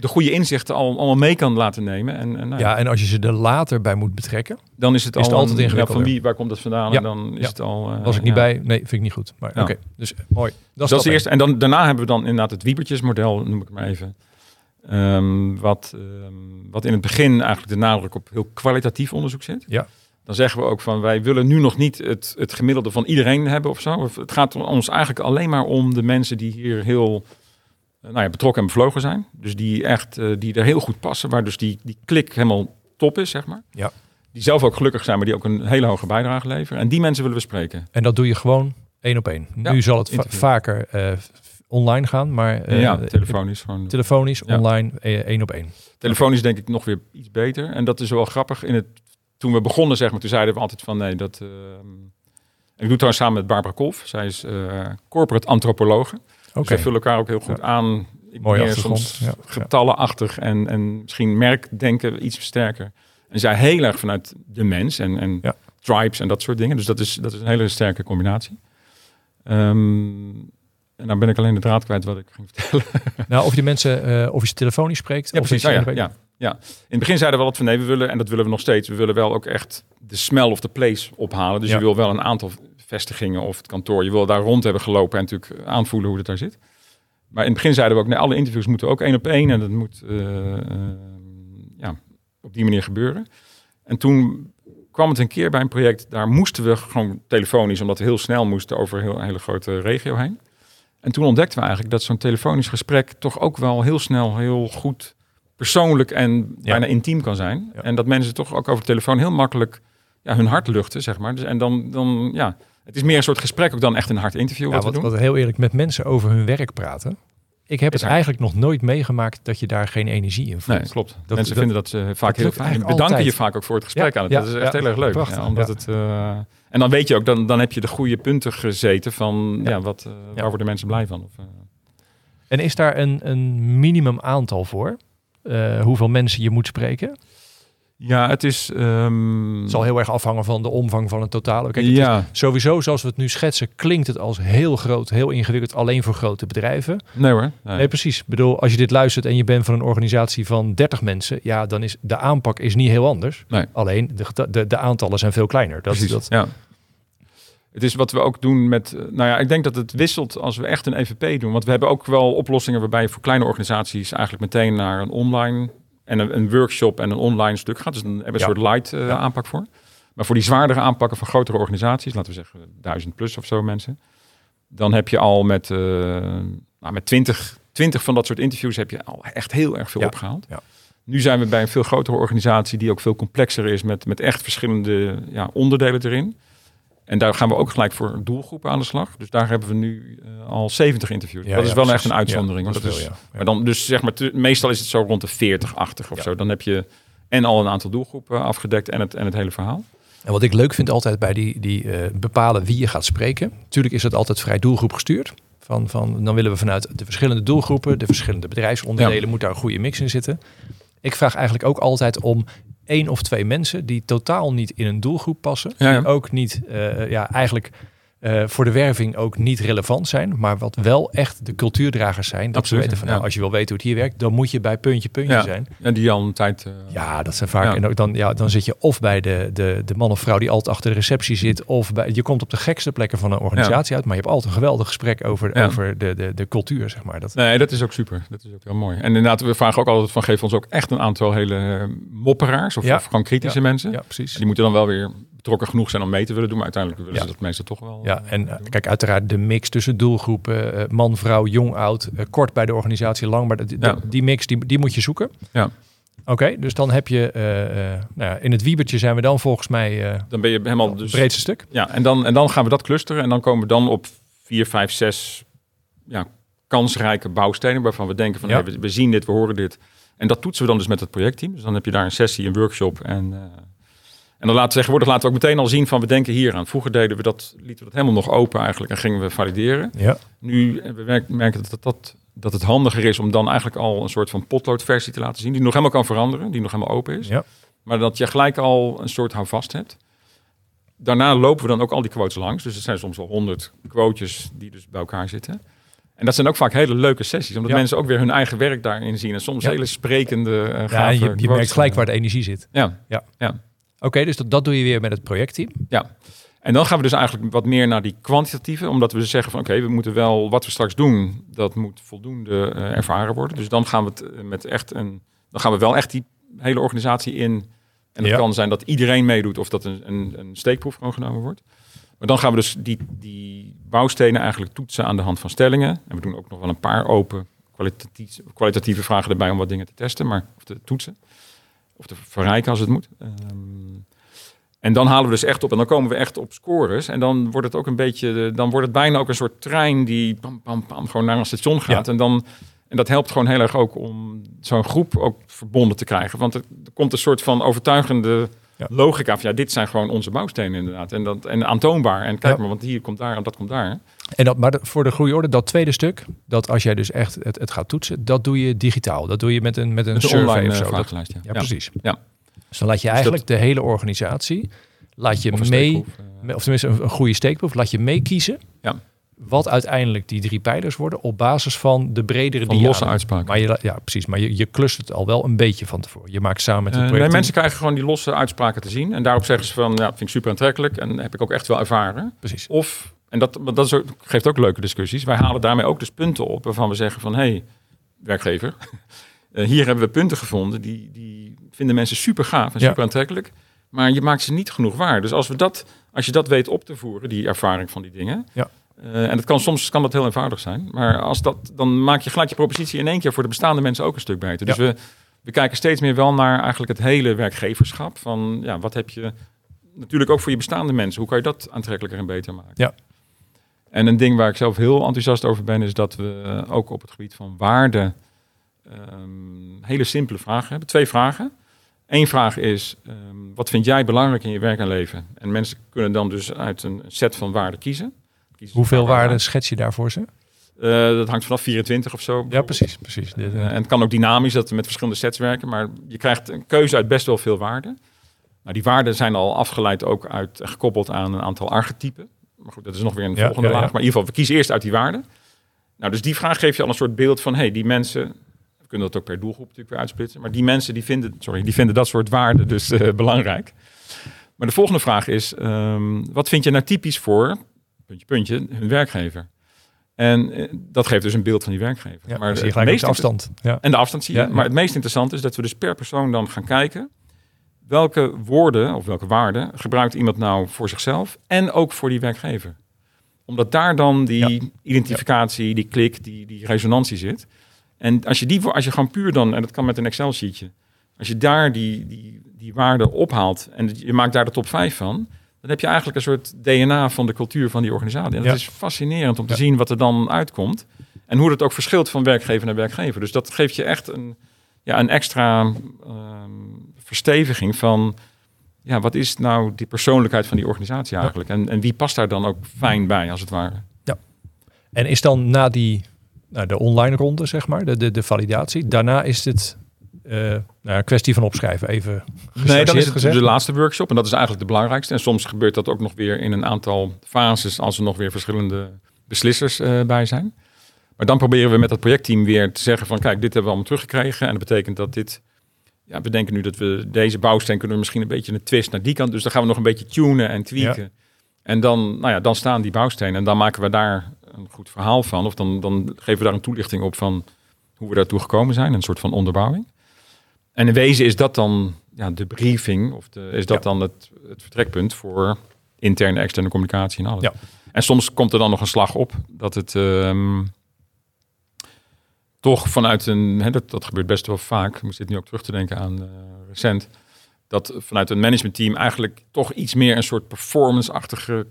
de goede inzichten al allemaal mee kan laten nemen. En, en nou ja, Ja, en als je ze er later bij moet betrekken, dan is het is al het altijd ja, ingewikkelder. van wie, waar komt dat vandaan? Ja. En dan is het al. eh, was ik niet bij. Nee, vind ik niet goed. Maar oké, dus mooi. Dat is, Dat eerste. En dan, daarna hebben we dan inderdaad het Wiebertjesmodel, noem ik maar even. Ehm, wat, ehm, wat in het begin eigenlijk de nadruk op heel kwalitatief onderzoek zit. Ja. Dan zeggen we ook van wij willen nu nog niet het, het gemiddelde van iedereen hebben of zo. Of Het gaat ons eigenlijk alleen maar om de mensen die hier heel nou ja, betrokken en bevlogen zijn. Dus die echt eh, die er heel goed passen, waar dus die, die klik helemaal top is, zeg maar. Ja. Die zelf ook gelukkig zijn, maar die ook een hele hoge bijdrage leveren. En die mensen willen we spreken. En dat doe je gewoon één op één. Ja, nu zal het va- vaker eh, online gaan, maar eh, ja, telefonisch. Gewoon. telefonisch, Ja. online, eh, één op één. Telefonisch denk ik nog weer iets beter. En dat is wel grappig. In het, toen we begonnen, zeg maar, toen zeiden we altijd van nee, dat... eh, ik doe het trouwens samen met Barbara Kolf. Zij is eh, corporate antropologe. Dus wij vullen elkaar ook heel goed aan. Ik ben meer soms ja, getallenachtig en, en misschien merkdenken iets sterker. En zij heel erg vanuit de mens en, en Ja. tribes en dat soort dingen. Dus dat is, dat is een hele sterke combinatie. Ehm, en dan ben ik alleen de draad kwijt wat ik ging vertellen. nou of je mensen, eh, of je ze telefonisch spreekt. Ja, of precies. Ja, ja, ja. In het begin zeiden we altijd van nee, we willen, en dat willen we nog steeds, we willen wel ook echt de smell of the place ophalen. Dus je wil wel een aantal vestigingen of het kantoor, je wil daar rond hebben gelopen en natuurlijk aanvoelen hoe het daar zit. Maar in het begin zeiden we ook, nee, alle interviews moeten ook één op één en dat moet eh, eh, ja, op die manier gebeuren. En toen kwam het een keer bij een project, daar moesten we gewoon telefonisch, omdat we heel snel moesten over een heel, hele grote regio heen. En toen ontdekten we eigenlijk dat zo'n telefonisch gesprek toch ook wel heel snel heel goed persoonlijk en bijna intiem kan zijn. Ja. En dat mensen toch ook over de telefoon heel makkelijk ja, hun hart luchten, zeg maar. Dus, en dan, dan, ja, het is meer een soort gesprek ook dan echt een hard interview Ja, wat we doen. wat heel eerlijk, met mensen over hun werk praten. Ik heb Is het eigenlijk nog nooit meegemaakt dat je daar geen energie in voelt. Nee, klopt. Dat- mensen dat- vinden dat ze vaak heel fijn. Bedanken je vaak ook voor het gesprek Ja, aan het. ja, dat is echt ja, heel erg leuk. omdat. Het, eh, en dan weet je ook, dan, dan heb je de goede punten gezeten van ja. Wat, Ja. waar worden mensen blij van. Of, En is daar een, een minimum aantal voor? Hoeveel mensen je moet spreken? Ja, het is... ehm, Het zal heel erg afhangen van de omvang van het totale. Kijk, het is sowieso, zoals we het nu schetsen, klinkt het als heel groot, heel ingewikkeld, alleen voor grote bedrijven. nee hoor. Nee. Nee, precies. Ik bedoel, als je dit luistert en je bent van een organisatie van 30 mensen, ja, dan is de aanpak is niet heel anders. Nee. Alleen de, de, de aantallen zijn veel kleiner. Dat, Precies, dat, ja. Het is wat we ook doen met, eh, nou ja, ik denk dat het wisselt als we echt een EVP doen. Want we hebben ook wel oplossingen waarbij je voor kleine organisaties eigenlijk meteen naar een online en een, een workshop en een online stuk gaat. Dus dan hebben we een soort light eh, aanpak voor. Maar voor die zwaardere aanpakken van grotere organisaties, laten we zeggen duizend plus of zo mensen, dan heb je al met, eh nou, met 20, 20 van dat soort interviews heb je al echt heel erg veel opgehaald. Ja. Nu zijn we bij een veel grotere organisatie die ook veel complexer is met, met echt verschillende ja, onderdelen erin. En daar gaan we ook gelijk voor doelgroepen aan de slag. Dus daar hebben we nu eh, al 70 interviews. Ja, dat is wel precies. echt een uitzondering. Ja, dat is veel. Maar dan, dus zeg maar, te- meestal is het zo rond de 40, 80 of zo. Dan heb je en al een aantal doelgroepen afgedekt en het, en het hele verhaal. En wat ik leuk vind altijd bij die, die eh, bepalen wie je gaat spreken. Natuurlijk is dat altijd vrij doelgroep gestuurd. Van, van, dan willen we vanuit de verschillende doelgroepen, de verschillende bedrijfsonderdelen, moet daar een goede mix in zitten. Ik vraag eigenlijk ook altijd om één of twee mensen die totaal niet in een doelgroep passen. Ja, ja. Die ook niet, eh, ja, eigenlijk eh, voor de werving ook niet relevant zijn. Maar wat wel echt de cultuurdragers zijn. Dat Absoluut, ze weten van, ja. nou, als je wil weten hoe het hier werkt, dan moet je bij puntje puntje Ja. zijn. En die al een tijd... eh, Ja, dat zijn vaak. Ja. En ook dan, ja, dan zit je of bij de, de, de man of vrouw die altijd achter de receptie zit. Of bij, je komt op de gekste plekken van een organisatie uit. Maar je hebt altijd een geweldig gesprek over, over de, de, de cultuur, zeg maar. Dat, Nee, dat is ook super. Dat is ook heel mooi. En inderdaad, we vragen ook altijd van geef ons ook echt een aantal hele eh, mopperaars of, of gewoon kritische mensen. ja, precies. Die moeten dan wel weer betrokken genoeg zijn om mee te willen doen. Maar uiteindelijk willen Ja. ze dat meestal toch wel. Ja, eh, en eh, doen. kijk, uiteraard de mix tussen doelgroepen, eh, man, vrouw, jong, oud, kort bij de organisatie, lang, maar die, Ja. die mix, die, die moet je zoeken. Ja. Oké, dus dan heb je, nou ja, in het wiebertje zijn we dan volgens mij Dan ben je helemaal het dus... breedste stuk. Ja, en dan, en dan gaan we dat clusteren. En dan komen we dan op vier, vijf, zes ja, kansrijke bouwstenen. Waarvan we denken van Ja. hey, we, we zien dit, we horen dit. En dat toetsen we dan dus met het projectteam. Dus dan heb je daar een sessie, een workshop. En, en dan laten, tegenwoordig laten we ook meteen al zien van we denken hier aan. Vroeger deden we dat, lieten we dat helemaal nog open eigenlijk. En gingen we valideren. Ja, Nu eh, we merk- merken dat, dat, dat het handiger is om dan eigenlijk al een soort van potloodversie te laten zien. Die nog helemaal kan veranderen. Die nog helemaal open is. ja. Maar dat je gelijk al een soort houvast hebt. Daarna lopen we dan ook al die quotes langs. Dus het zijn soms wel honderd quotes die dus bij elkaar zitten. En dat zijn ook vaak hele leuke sessies. Omdat Ja. mensen ook weer hun eigen werk daarin zien. En soms Ja. hele sprekende, eh ja je, je merkt gelijk waar de energie zit. Ja, Oké, dus dat, dat doe je weer met het projectteam. ja. En dan gaan we dus eigenlijk wat meer naar die kwantitatieve. Omdat we dus zeggen van oké, we moeten wel wat we straks doen. Dat moet voldoende eh, ervaren worden. Dus dan gaan we het eh, met echt een... Dan gaan we wel echt die hele organisatie in. En het Ja. kan zijn dat iedereen meedoet of dat een, een, een steekproef gewoon genomen wordt. Maar dan gaan we dus die, die bouwstenen eigenlijk toetsen aan de hand van stellingen. En we doen ook nog wel een paar open kwalitatief, kwalitatieve vragen erbij om wat dingen te testen, maar of te toetsen. Of te verrijken als het moet. Ehm, en dan halen we dus echt op en dan komen we echt op scores. En dan wordt het ook een beetje, dan wordt het bijna ook een soort trein die pam, pam, pam, gewoon naar een station gaat. En dan en dat helpt gewoon heel erg ook om zo'n groep ook verbonden te krijgen. Want er, er komt een soort van overtuigende Ja. logica van ja, dit zijn gewoon onze bouwstenen inderdaad. En, dat, en aantoonbaar. En kijk Ja. maar, want hier komt daar en dat komt daar. En dat, maar voor de groeiorde, dat tweede stuk, dat als jij dus echt het, het gaat toetsen, dat doe je digitaal. Dat doe je met een, met een survey online of eh, zo. Dat-. Ja, ja, precies. Ja. Dus dan laat je eigenlijk de hele organisatie, laat je Of mee, eh. of tenminste een, een goede steekproef, laat je meekiezen. Ja. Wat uiteindelijk die drie pijlers worden op basis van de bredere van die losse uitspraken. Maar je, la- ja, precies. Maar je, je klust het al wel een beetje van tevoren. Je maakt samen met het Eh, nee, mensen krijgen gewoon die losse uitspraken te zien. En daarop zeggen ze van, ja, vind ik super aantrekkelijk. En heb ik ook echt wel ervaren. Precies. Of, en dat, dat is ook- geeft ook leuke discussies. Wij halen daarmee ook dus punten op waarvan we zeggen van... hé, hey, werkgever, eh, hier hebben we punten gevonden... die, die vinden mensen super gaaf en Ja. super aantrekkelijk. Maar je maakt ze niet genoeg waar. Dus als, we dat, als je dat weet op te voeren, die ervaring van die dingen... Ja. Eh, en het kan, soms kan dat heel eenvoudig zijn. Maar als dat, dan maak je gelijk je propositie in één keer... voor de bestaande mensen ook een stuk beter. Dus we, we kijken steeds meer wel naar eigenlijk het hele werkgeverschap. Van ja, wat heb je... Natuurlijk ook voor je bestaande mensen. Hoe kan je dat aantrekkelijker en beter maken? Ja. En een ding waar ik zelf heel enthousiast over ben, is dat we ook op het gebied van waarde ehm, hele simpele vragen hebben. Twee vragen. Eén vraag is, ehm, wat vind jij belangrijk in je werk en leven? En mensen kunnen dan dus uit een set van waarden kiezen. Kiezen Hoeveel waarden schets je daarvoor ze? Eh, dat hangt vanaf 24 of zo. Ja, precies. precies. Eh, Eh, en het kan ook dynamisch dat we met verschillende sets werken, maar je krijgt een keuze uit best wel veel waarden. Nou, die waarden zijn al afgeleid ook uit gekoppeld aan een aantal archetypen. Maar goed, dat is nog weer een Ja, volgende ja, laag. Maar in ieder geval, we kiezen eerst uit die waarden. Nou, dus die vraag geeft je al een soort beeld van, hey, die mensen, we kunnen dat ook per doelgroep natuurlijk weer uitsplitsen, maar die mensen die vinden, sorry, die vinden dat soort waarden dus belangrijk. Maar de volgende vraag is, ehm, wat vind je nou typisch voor, puntje, puntje, hun werkgever? En eh, dat geeft dus een beeld van die werkgever. ja, maar zie je gelijk meest de afstand. Ja. en de afstand zie je. Ja. Maar het meest interessante is dat we dus per persoon dan gaan kijken welke woorden of welke waarden gebruikt iemand nou voor zichzelf en ook voor die werkgever. Omdat daar dan die identificatie, die klik, die, die resonantie zit. En als je die, als je gewoon puur dan, en dat kan met een Excel sheetje, als je daar die, die, die waarden ophaalt en je maakt daar de top 5 van, dan heb je eigenlijk een soort DNA van de cultuur van die organisatie. En dat Ja. is fascinerend om te Ja. zien wat er dan uitkomt. En hoe dat ook verschilt van werkgever naar werkgever. Dus dat geeft je echt een, ja, een extra ehm, versteviging van... Ja, wat is nou die persoonlijkheid van die organisatie eigenlijk? En, en wie past daar dan ook fijn bij, als het ware? En is dan na die, nou, de online ronde, zeg maar, de, de, de validatie, daarna is het nou, een kwestie van opschrijven, even Nee, gechargeerd is het gezegd. de laatste workshop. En dat is eigenlijk de belangrijkste. En soms gebeurt dat ook nog weer in een aantal fases... als er nog weer verschillende beslissers eh, bij zijn. Maar dan proberen we met het projectteam weer te zeggen van... kijk, dit hebben we allemaal teruggekregen. En dat betekent dat dit... Ja, we denken nu dat we deze bouwsteen kunnen we misschien een beetje een twist naar die kant. Dus dan gaan we nog een beetje tunen en tweaken. En dan, nou ja, dan staan die bouwstenen. En dan maken we daar een goed verhaal van. Of dan, dan geven we daar een toelichting op van hoe we daartoe gekomen zijn. Een soort van onderbouwing. En in wezen is dat dan ja, de briefing. Of de, is dat Ja. dan het, het vertrekpunt voor interne, externe communicatie en alles. Ja. En soms komt er dan nog een slag op dat het ehm, toch vanuit een, hè, dat, dat gebeurt best wel vaak. Ik moest dit nu ook terug te denken aan eh, recent. Dat vanuit een managementteam eigenlijk toch iets meer een soort performance-achtige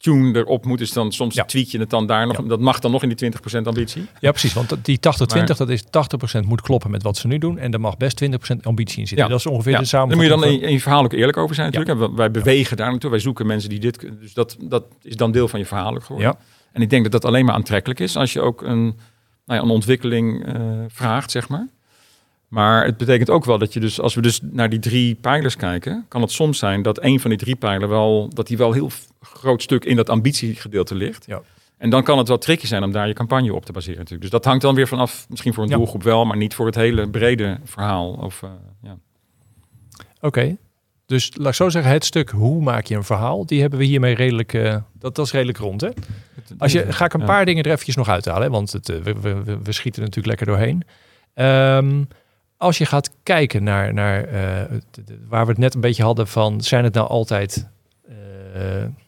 tune erop moet. Dus dan soms Ja. tweak je het dan daar nog. Ja. Dat mag dan nog in die 20% ambitie. Ja, precies. Want die 80-20, Maar- dat is 80% moet kloppen met wat ze nu doen. En er mag best 20% ambitie in zitten. Ja. Dat is ongeveer de Daar moet je dan in, in je verhaal ook eerlijk over zijn natuurlijk. En wij bewegen daar naartoe. Wij zoeken mensen die dit kunnen. Dus dat, dat is dan deel van je verhaal ook geworden. En ik denk dat dat alleen maar aantrekkelijk is als je ook een, nou ja, een ontwikkeling eh, vraagt, zeg maar. Maar het betekent ook wel dat je dus, als we dus naar die drie pijlers kijken, kan het soms zijn dat een van die drie pijlen wel, dat die wel heel groot stuk in dat ambitiegedeelte ligt. Ja. En dan kan het wel tricky zijn om daar je campagne op te baseren natuurlijk. Dus dat hangt dan weer vanaf, misschien voor een Ja. doelgroep wel, maar niet voor het hele brede verhaal. Of, eh, ja. Oké. Dus laat ik zo zeggen, het stuk hoe maak je een verhaal, die hebben we hiermee redelijk, eh, dat, dat is redelijk rond. Hè? Als je, ga ik een Ja. paar dingen er eventjes nog uithalen, hè, want het, eh, we, we, we- we schieten er natuurlijk lekker doorheen. Ehm, als je gaat kijken naar, naar eh, de- waar we het net een beetje hadden van, zijn het nou altijd eh,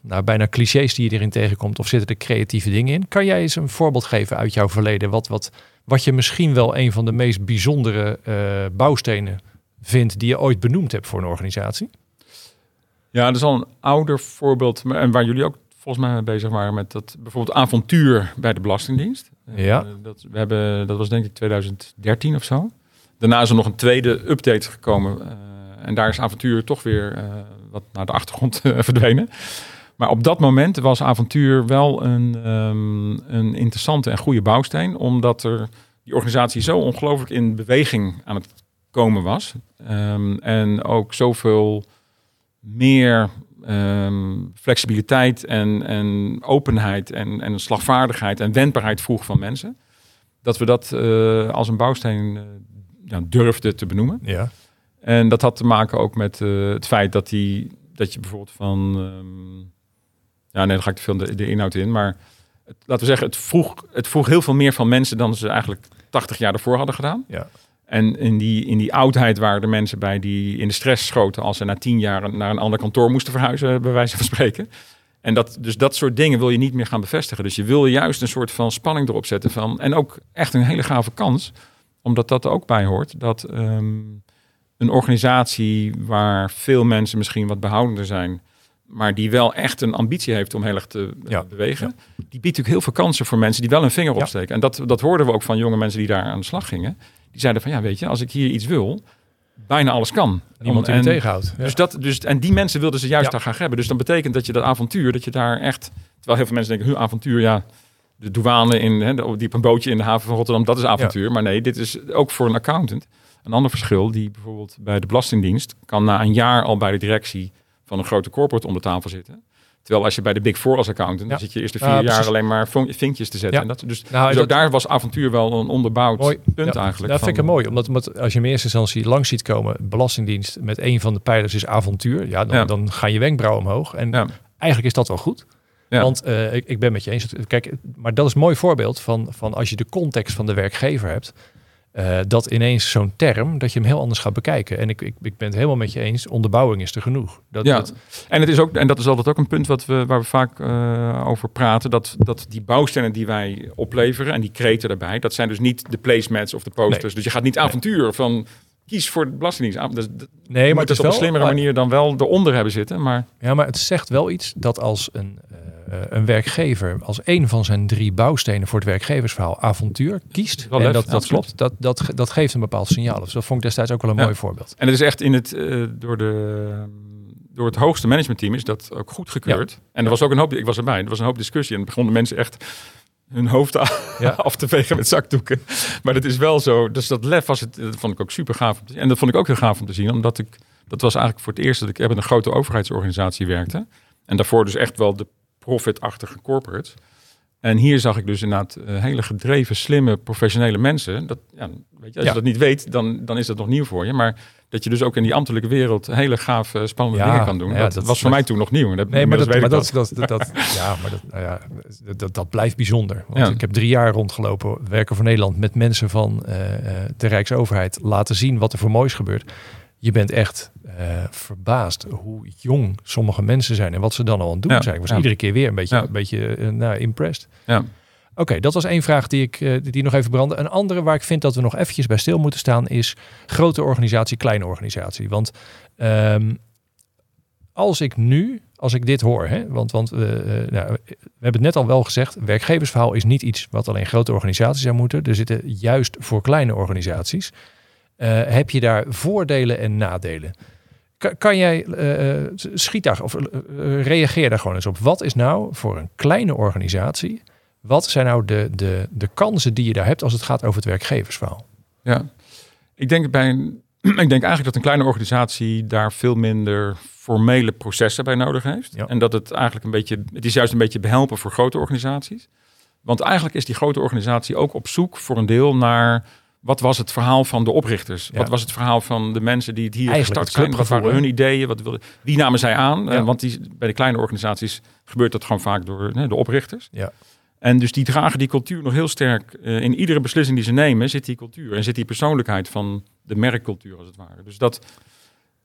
nou, bijna clichés die je erin tegenkomt of zitten er creatieve dingen in? Kan jij eens een voorbeeld geven uit jouw verleden wat, wat, wat je misschien wel een van de meest bijzondere eh, bouwstenen vindt die je ooit benoemd hebt voor een organisatie? Ja, dat is al een ouder voorbeeld. En waar jullie ook volgens mij mee bezig waren met dat bijvoorbeeld avontuur bij de Belastingdienst. Ja. Dat, we hebben, dat was denk ik 2013 of zo. Daarna is er nog een tweede update gekomen. eh, en daar is avontuur toch weer eh, wat naar de achtergrond eh, verdwenen. Maar op dat moment was avontuur wel een, ehm, een interessante en goede bouwsteen. Omdat er die organisatie zo ongelooflijk in beweging aan het komen was. Ehm, en ook zoveel meer ehm, flexibiliteit en, en openheid en, en slagvaardigheid en wendbaarheid vroeg van mensen. Dat we dat als een bouwsteen ja, durfden te benoemen. Ja. En dat had te maken ook met eh, het feit dat, die, dat je bijvoorbeeld van... ehm, ja, nee, dan ga ik te veel de, de inhoud in. Maar het, laten we zeggen, het vroeg, het vroeg heel veel meer van mensen... dan ze eigenlijk 80 jaar ervoor hadden gedaan. Ja. En in die, in die oudheid waren er mensen bij die in de stress schoten... als ze na tien jaar naar een ander kantoor moesten verhuizen, bij wijze van spreken. En dat, dus dat soort dingen wil je niet meer gaan bevestigen. Dus je wil juist een soort van spanning erop zetten. Van, en ook echt een hele gave kans, omdat dat er ook bij hoort... dat ehm, een organisatie waar veel mensen misschien wat behoudender zijn... maar die wel echt een ambitie heeft om heel erg te eh, Ja, bewegen... die biedt natuurlijk heel veel kansen voor mensen die wel een vinger Ja. opsteken. En dat, dat hoorden we ook van jonge mensen die daar aan de slag gingen. Die zeiden van, ja, weet je, als ik hier iets wil... bijna alles kan. Niemand die me tegenhoudt. Ja. dus dat, dus, en die mensen wilden ze juist Ja. daar graag hebben. Dus dan betekent dat je dat avontuur, dat je daar echt... Terwijl heel veel mensen denken, hun avontuur, ja... De douane in, hè, die op een bootje in de haven van Rotterdam, dat is avontuur. Maar nee, dit is ook voor een accountant. Een ander verschil, die bijvoorbeeld bij de Belastingdienst... kan na een jaar al bij de directie van een grote corporate om de tafel zitten. Terwijl als je bij de Big Four als accountant... Ja. dan zit je eerst de vier jaar alleen maar vin- vinkjes te zetten. Ja. En dat, dus Nou, dus dat- ook daar was avontuur wel een onderbouwd Mooi. punt Ja, eigenlijk. Dat vind ik mooi, omdat, omdat als je in eerste instantie langs ziet komen, Belastingdienst met een van de pijlers is avontuur, ja, dan, dan gaan je wenkbrauwen omhoog. En eigenlijk is dat wel goed. Ja. Want eh, ik, ik ben met je eens. Kijk, maar dat is een mooi voorbeeld van, van als je de context van de werkgever hebt. eh, dat ineens zo'n term, dat je hem heel anders gaat bekijken. En ik, ik, ik ben het helemaal met je eens, onderbouwing is er genoeg. Dat, Ja, dat- en, het is ook, en dat is altijd ook een punt wat we, waar we vaak eh, over praten. Dat, dat die bouwstenen die wij opleveren en die kreten daarbij, dat zijn dus niet de placemats of de posters. Nee. Dus je gaat niet avontuur van kies voor de belastingdienst. Ah, Dus, nee, maar het is op wel een slimmere manier dan wel eronder hebben zitten. Maar Ja, maar het zegt wel iets dat als een, eh, een werkgever als een van zijn drie bouwstenen voor het werkgeversverhaal avontuur kiest. En lef, dat, dat klopt. Dat, dat, dat geeft een bepaald signaal. Dus dat vond ik destijds ook wel een Ja. mooi voorbeeld. En het is echt in het, eh, door, de, door het hoogste managementteam is dat ook goedgekeurd. En er was ook een hoop, ik was erbij, er was een hoop discussie en begonnen mensen echt hun hoofd Ja. af te vegen met zakdoeken. Maar dat is wel zo, dus dat lef was het, dat vond ik ook super gaaf. om te zien. En dat vond ik ook heel gaaf om te zien, omdat ik, dat was eigenlijk voor het eerst dat ik bij een grote overheidsorganisatie werkte. En daarvoor dus echt wel de profitachtige corporates. En hier zag ik dus inderdaad eh, hele gedreven, slimme, professionele mensen. Dat, ja, weet je, als Ja. je dat niet weet, dan, dan is dat nog nieuw voor je. Maar dat je dus ook in die ambtelijke wereld hele gaaf, spannende Ja, dingen kan doen. ja, dat, dat- was voor mij toen nog nieuw. Dat, Nee, maar dat, maar dat, dat, dat, ja, maar dat, nou ja, dat, dat, blijft bijzonder. Want ik heb drie jaar rondgelopen, werken voor Nederland met mensen van eh, eh, de Rijksoverheid, laten zien wat er voor moois gebeurt. Je bent echt eh, verbaasd hoe jong sommige mensen zijn en wat ze dan al aan het doen Ja, zijn. Ik was ja. iedere keer weer een beetje, Ja. een beetje nou, impressed. Ja. Oké, dat was één vraag die ik eh, die nog even brandde. Een andere waar ik vind dat we nog eventjes bij stil moeten staan is grote organisatie, kleine organisatie. Want ehm, als ik nu, als ik dit hoor, hè, want, want nou, we hebben het net al wel gezegd, werkgeversverhaal is niet iets wat alleen grote organisaties zou moeten. Er zitten juist voor kleine organisaties. Eh, heb je daar voordelen en nadelen? Kan, kan jij, eh, eh, schiet daar of reageer daar gewoon eens op. Wat is nou voor een kleine organisatie, wat zijn nou de, de, de kansen die je daar hebt als het gaat over het werkgeversverhaal? Ja, ik denk, bij een, ik denk eigenlijk dat een kleine organisatie daar veel minder formele processen bij nodig heeft. Ja. En dat het eigenlijk een beetje, het is juist een beetje behelpen voor grote organisaties. Want eigenlijk is die grote organisatie ook op zoek voor een deel naar wat was het verhaal van de oprichters? Ja. Wat was het verhaal van de mensen die het hier Eigenlijk gestart het zijn? Wat hun ideeën? Wat wilden, wie namen zij aan? Ja. Eh, want die, bij de kleine organisaties gebeurt dat gewoon vaak door de oprichters. Ja. En dus die dragen die cultuur nog heel sterk. eh, in iedere beslissing die ze nemen zit die cultuur. En zit die persoonlijkheid van de merkcultuur als het ware. Dus dat...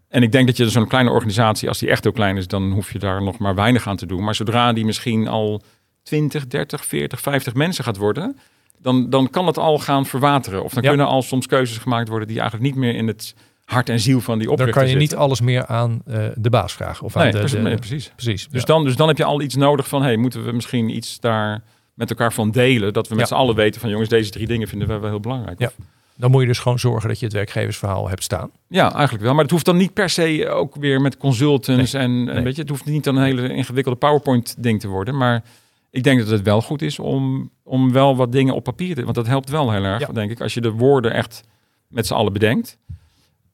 En ik denk dat je zo'n kleine organisatie, als die echt heel klein is, dan hoef je daar nog maar weinig aan te doen. Maar zodra die misschien al 20, 30, 40, 50 mensen gaat worden, dan, dan kan het al gaan verwateren. Of dan Ja. kunnen al soms keuzes gemaakt worden die eigenlijk niet meer in het hart en ziel van die Dan oprichter kan je niet alles meer aan eh, de baas vragen. Of aan Nee, de, precies, de- precies. precies. Dus, ja. dan, dus dan heb je al iets nodig van, hey, moeten we misschien iets daar met elkaar van delen? Dat we met Ja. z'n allen weten van, jongens, deze drie dingen vinden we wel heel belangrijk. Ja. Of- Dan moet je dus gewoon zorgen dat je het werkgeversverhaal hebt staan. Ja, eigenlijk wel. Maar het hoeft dan niet per se ook weer met consultants. En, en Nee. weet je, het hoeft niet dan een hele ingewikkelde PowerPoint-ding te worden. Maar ik denk dat het wel goed is om, om wel wat dingen op papier te... Want dat helpt wel heel erg, Ja. denk ik. Als je de woorden echt met z'n allen bedenkt,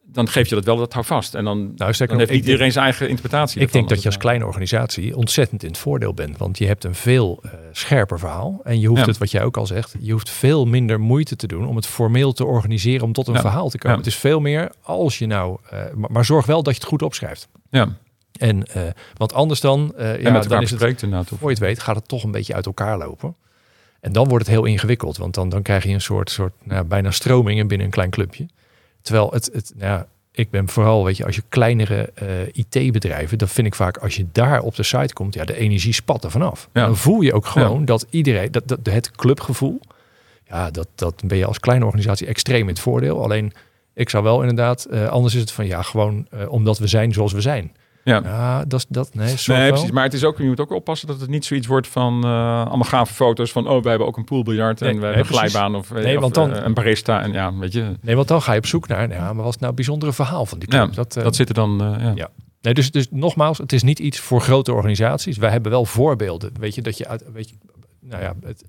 dan geef je dat wel, dat hou vast. En dan, Nou, dan heeft denk- iedereen zijn eigen interpretatie. Ik ervan. denk dat je als het, kleine organisatie ontzettend in het voordeel bent. Want je hebt een veel eh, scherper verhaal. En je hoeft Ja. het, wat jij ook al zegt, je hoeft veel minder moeite te doen om het formeel te organiseren om tot een Ja. verhaal te komen. Ja. Het is veel meer als je nou, eh, maar, maar zorg wel dat je het goed opschrijft. Ja, En, eh, want anders dan, en ja, met dan is het, inderdaad. Voor je het weet, gaat het toch een beetje uit elkaar lopen. En dan wordt het heel ingewikkeld, want dan, dan krijg je een soort, soort nou, bijna stromingen binnen een klein clubje. Terwijl het, het nou ja, ik ben vooral, weet je, als je kleinere eh, IT-bedrijven, dan vind ik vaak als je daar op de site komt, ja, de energie spat er vanaf. Ja. Dan voel je ook gewoon dat iedereen, dat, dat het clubgevoel, ja, dat, dat ben je als kleine organisatie extreem in het voordeel. Alleen, ik zou wel inderdaad, anders is het van ja, gewoon omdat we zijn zoals we zijn. Ja. Ja, dat is dat, nee, precies. Maar het is ook, je moet ook oppassen dat het niet zoiets wordt van eh, allemaal gave foto's van oh, wij hebben ook een poolbiljart en Nee, we hebben een glijbaan of, Nee, of, want dan- eh, een barista en ja, weet je, Nee, want dan ga je op zoek naar, ja, maar wat is nou het bijzondere verhaal van die club? Ja, dat, eh, dat zit er dan. eh, ja. Ja. nee, dus, dus nogmaals, het is niet iets voor grote organisaties. Wij hebben wel voorbeelden. Weet je, dat je uit, weet je, nou ja, het,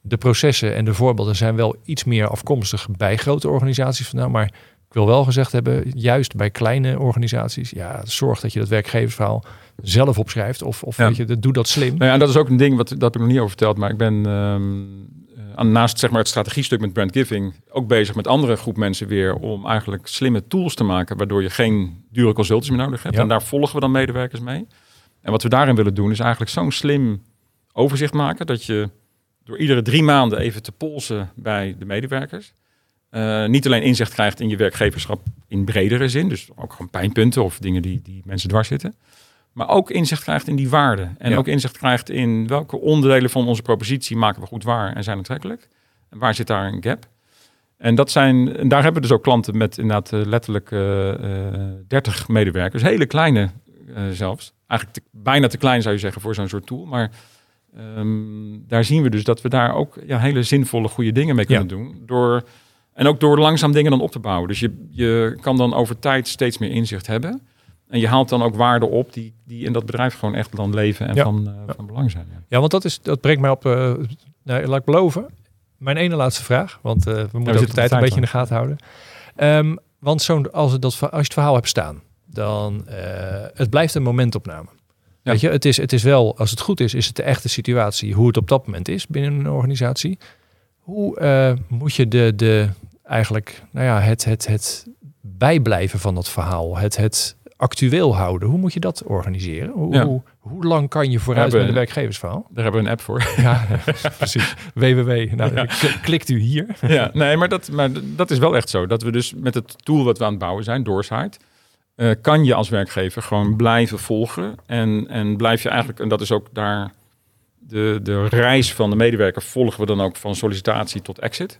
de processen en de voorbeelden zijn wel iets meer afkomstig bij grote organisaties vandaan. Maar ik wil wel gezegd hebben, juist bij kleine organisaties, ja, zorg dat je dat werkgeversverhaal zelf opschrijft. Of, of Ja. weet je, doe dat slim. Nou ja, en dat is ook een ding wat dat heb ik nog niet over verteld, maar ik ben aan- naast zeg maar het strategiestuk met brand giving ook bezig met andere groep mensen weer om eigenlijk slimme tools te maken waardoor je geen dure consultants meer nodig hebt. Ja. En daar volgen we dan medewerkers mee. En wat we daarin willen doen is eigenlijk zo'n slim overzicht maken dat je door iedere drie maanden even te polsen bij de medewerkers eh, niet alleen inzicht krijgt in je werkgeverschap in bredere zin, dus ook gewoon pijnpunten of dingen die, die mensen dwars zitten. Maar ook inzicht krijgt in die waarden. En Ja. ook inzicht krijgt in welke onderdelen van onze propositie maken we goed waar en zijn aantrekkelijk. En waar zit daar een gap? En, dat zijn, en daar hebben we dus ook klanten met inderdaad eh, letterlijk eh, eh, 30 medewerkers. Hele kleine zelfs. Eigenlijk te- bijna te klein zou je zeggen voor zo'n soort tool. Maar ehm, daar zien we dus dat we daar ook ja, hele zinvolle, goede dingen mee kunnen doen. Door, en ook door langzaam dingen dan op te bouwen. Dus je, je kan dan over tijd steeds meer inzicht hebben. En je haalt dan ook waarden op die, die in dat bedrijf gewoon echt dan leven en Ja. van, eh, Ja. van belang zijn. Ja. Ja, want dat, is, dat brengt mij op, eh nou, laat ik beloven, mijn ene laatste vraag. Want eh, we moeten ook de tijd een beetje in de gaten houden. Ehm, want zo'n, als, het dat, als je het verhaal hebt staan, dan het blijft een momentopname. Ja. Weet je, het is, het is wel, als het goed is, is het de echte situatie, hoe het op dat moment is binnen een organisatie. Hoe eh, moet je de, de, eigenlijk, nou ja, het, het, het bijblijven van dat verhaal, het, het actueel houden, hoe moet je dat organiseren? Hoe, Ja. hoe, hoe lang kan je vooruit hebben- met een werkgeversverhaal? Daar hebben we een app voor. Ja, precies. www. Nou, Ja. klik- klikt u hier. ja, nee, maar dat, maar dat is wel echt zo. Dat we dus met het tool wat we aan het bouwen zijn, Doorsight, eh, kan je als werkgever gewoon blijven volgen. En, en blijf je eigenlijk, en dat is ook daar de, de reis van de medewerker, volgen we dan ook van sollicitatie tot exit.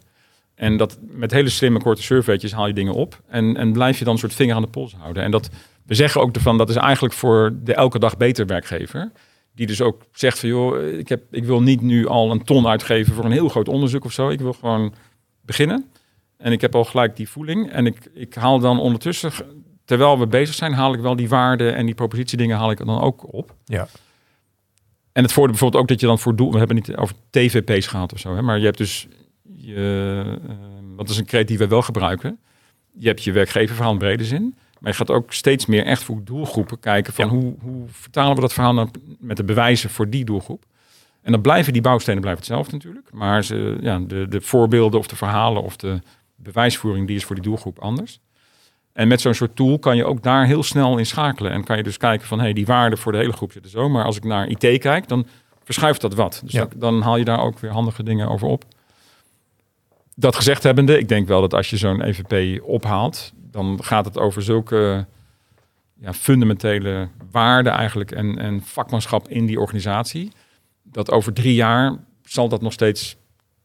En dat met hele slimme korte surveytjes haal je dingen op. En, en blijf je dan een soort vinger aan de pols houden. En dat, we zeggen ook ervan, dat is eigenlijk voor de elke dag beter werkgever. Die dus ook zegt van joh, ik, heb, ik wil niet nu al een ton uitgeven voor een heel groot onderzoek of zo. Ik wil gewoon beginnen. En ik heb al gelijk die voeling. En ik, ik haal dan ondertussen, terwijl we bezig zijn, haal ik wel die waarden en die propositiedingen haal ik dan ook op. Ja. En het voordeel bijvoorbeeld ook dat je dan voor doel, we hebben niet over TVP's gehad of zo, hè, maar je hebt dus, je, uh, wat is een kreet die we wel gebruiken. Je hebt je werkgeververhaal in brede zin, maar je gaat ook steeds meer echt voor doelgroepen kijken van Ja. hoe, hoe vertalen we dat verhaal dan met de bewijzen voor die doelgroep. En dan blijven die bouwstenen blijven hetzelfde natuurlijk, maar ze, ja, de, de voorbeelden of de verhalen of de bewijsvoering die is voor die doelgroep anders. En met zo'n soort tool kan je ook daar heel snel in schakelen. En kan je dus kijken van, hé, hey, die waarde voor de hele groep zitten zo. Maar als ik naar IT kijk, dan verschuift dat wat. Dus Ja. dan, dan haal je daar ook weer handige dingen over op. Dat gezegd hebbende, ik denk wel dat als je zo'n EVP ophaalt, dan gaat het over zulke ja, fundamentele waarden eigenlijk en, en vakmanschap in die organisatie. Dat over drie jaar zal dat nog steeds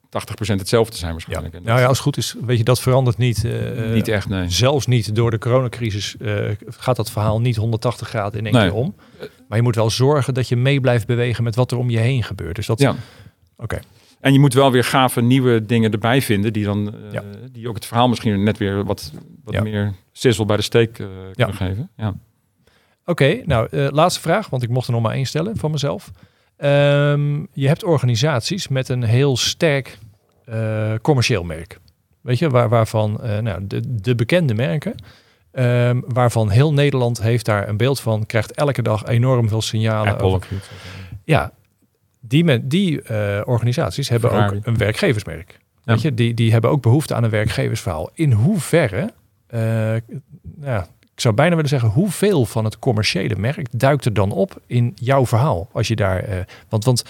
80% hetzelfde zijn waarschijnlijk. Ja. Nou ja, als het goed is, weet je, dat verandert niet. eh, niet echt, nee. Zelfs niet door de coronacrisis eh, gaat dat verhaal niet 180 graden in één Nee. keer om. Maar je moet wel zorgen dat je mee blijft bewegen met wat er om je heen gebeurt. Dus dat, Ja. oké. En je moet wel weer gave nieuwe dingen erbij vinden die dan eh, Ja. die ook het verhaal misschien net weer wat, wat Ja. meer sizzle bij de steek eh, kunnen geven. Ja. Oké, nou, eh, laatste vraag, want ik mocht er nog maar één stellen van mezelf. Ehm, je hebt organisaties met een heel sterk eh, commercieel merk. Weet je, waar, waarvan eh, nou, de, de bekende merken, ehm, waarvan heel Nederland heeft daar een beeld van, krijgt elke dag enorm veel signalen. Apple over-. Ja, die, men, die eh, organisaties hebben Ferrari. ook een werkgeversmerk. Ja. Weet je, die, die hebben ook behoefte aan een werkgeversverhaal. In hoeverre, ja, ik zou bijna willen zeggen, hoeveel van het commerciële merk duikt er dan op in jouw verhaal? Als je daar, eh, want, want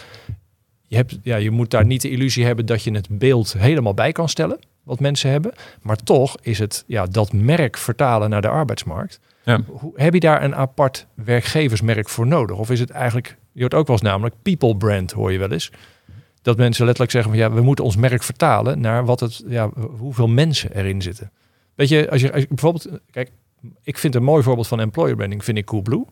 je, hebt, ja, je moet daar niet de illusie hebben dat je het beeld helemaal bij kan stellen, wat mensen hebben. Maar toch is het ja, dat merk vertalen naar de arbeidsmarkt. Ja. Hoe, heb je daar een apart werkgeversmerk voor nodig? Of is het eigenlijk, je hoort ook wel eens namelijk people brand, hoor je wel eens. Dat mensen letterlijk zeggen van ja, we moeten ons merk vertalen naar wat het, ja, hoeveel mensen erin zitten. Weet je, als je, als je bijvoorbeeld, kijk, ik vind een mooi voorbeeld van employer branding, vind ik Coolblue.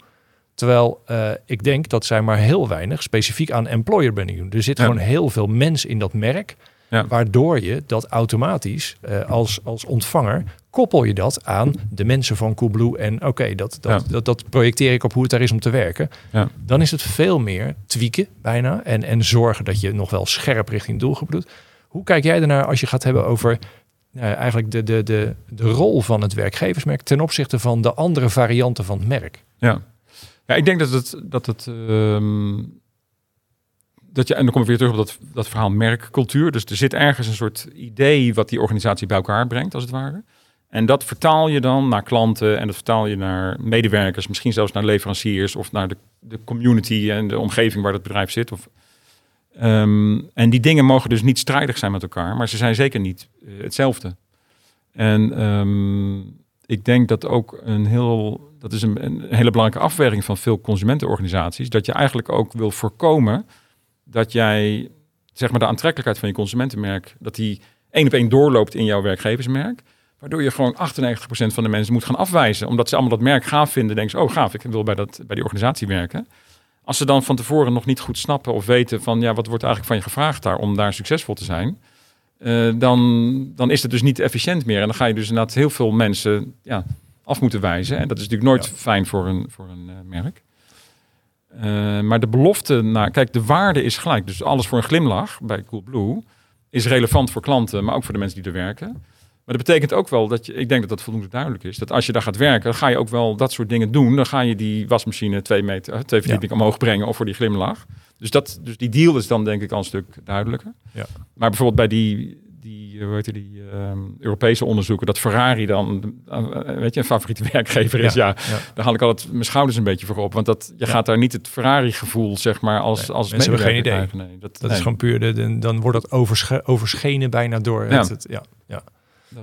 Terwijl eh, ik denk dat zij maar heel weinig specifiek aan employer branding doen. Er zit Ja. gewoon heel veel mens in dat merk, Ja. waardoor je dat automatisch eh, als, als ontvanger koppel je dat aan de mensen van Coolblue en oké, dat, dat, Ja. dat, dat projecteer ik op hoe het daar is om te werken. Ja. Dan is het veel meer tweaken bijna en, en zorgen dat je nog wel scherp richting doelgroep doet. Hoe kijk jij ernaar als je gaat hebben over eigenlijk de, de, de, de rol van het werkgeversmerk ten opzichte van de andere varianten van het merk? Ja. ja, ik denk dat het, dat het ehm, dat je, en dan kom ik weer terug op dat, dat verhaal merkcultuur. Dus er zit ergens een soort idee wat die organisatie bij elkaar brengt, als het ware. En dat vertaal je dan naar klanten en dat vertaal je naar medewerkers, misschien zelfs naar leveranciers of naar de, de community en de omgeving waar het bedrijf zit. Of, Ehm, en die dingen mogen dus niet strijdig zijn met elkaar, maar ze zijn zeker niet eh, hetzelfde. En ehm, ik denk dat ook een heel, dat is een, hele belangrijke afweging van veel consumentenorganisaties, dat je eigenlijk ook wil voorkomen dat jij, zeg maar, de aantrekkelijkheid van je consumentenmerk, dat die één op één doorloopt in jouw werkgeversmerk. Waardoor je gewoon 98% van de mensen moet gaan afwijzen. Omdat ze allemaal dat merk gaaf vinden. Denken ze, oh gaaf, ik wil bij, dat, bij die organisatie werken. Als ze dan van tevoren nog niet goed snappen of weten van... ja, wat wordt eigenlijk van je gevraagd daar om daar succesvol te zijn... eh, dan, dan is het dus niet efficiënt meer. En dan ga je dus inderdaad heel veel mensen ja, af moeten wijzen. En dat is natuurlijk nooit fijn voor een, voor een eh, merk. Eh, maar de belofte naar... Kijk, de waarde is gelijk. Dus alles voor een glimlach bij Coolblue is relevant voor klanten... maar ook voor de mensen die er werken... Maar dat betekent ook wel dat je, ik denk dat dat voldoende duidelijk is, dat als je daar gaat werken, dan ga je ook wel dat soort dingen doen. Dan ga je die wasmachine twee meter, eh, twee verdiepingen omhoog brengen of voor die glimlach. Dus, dat, dus die deal is dan denk ik al een stuk duidelijker. Ja. Maar bijvoorbeeld bij die, die, eh, hoe heet die ehm, Europese onderzoeken, dat Ferrari dan, eh, weet je, een favoriete werkgever is, ja, ja. daar haal ik altijd mijn schouders een beetje voor op. Want dat, je Ja. gaat daar niet het Ferrari-gevoel, zeg maar, als, Nee, als mensen hebben geen idee. krijgen. Nee, dat, Dat nee, is gewoon puur, de, de- dan wordt dat oversche- overschenen bijna door het- ja. ja.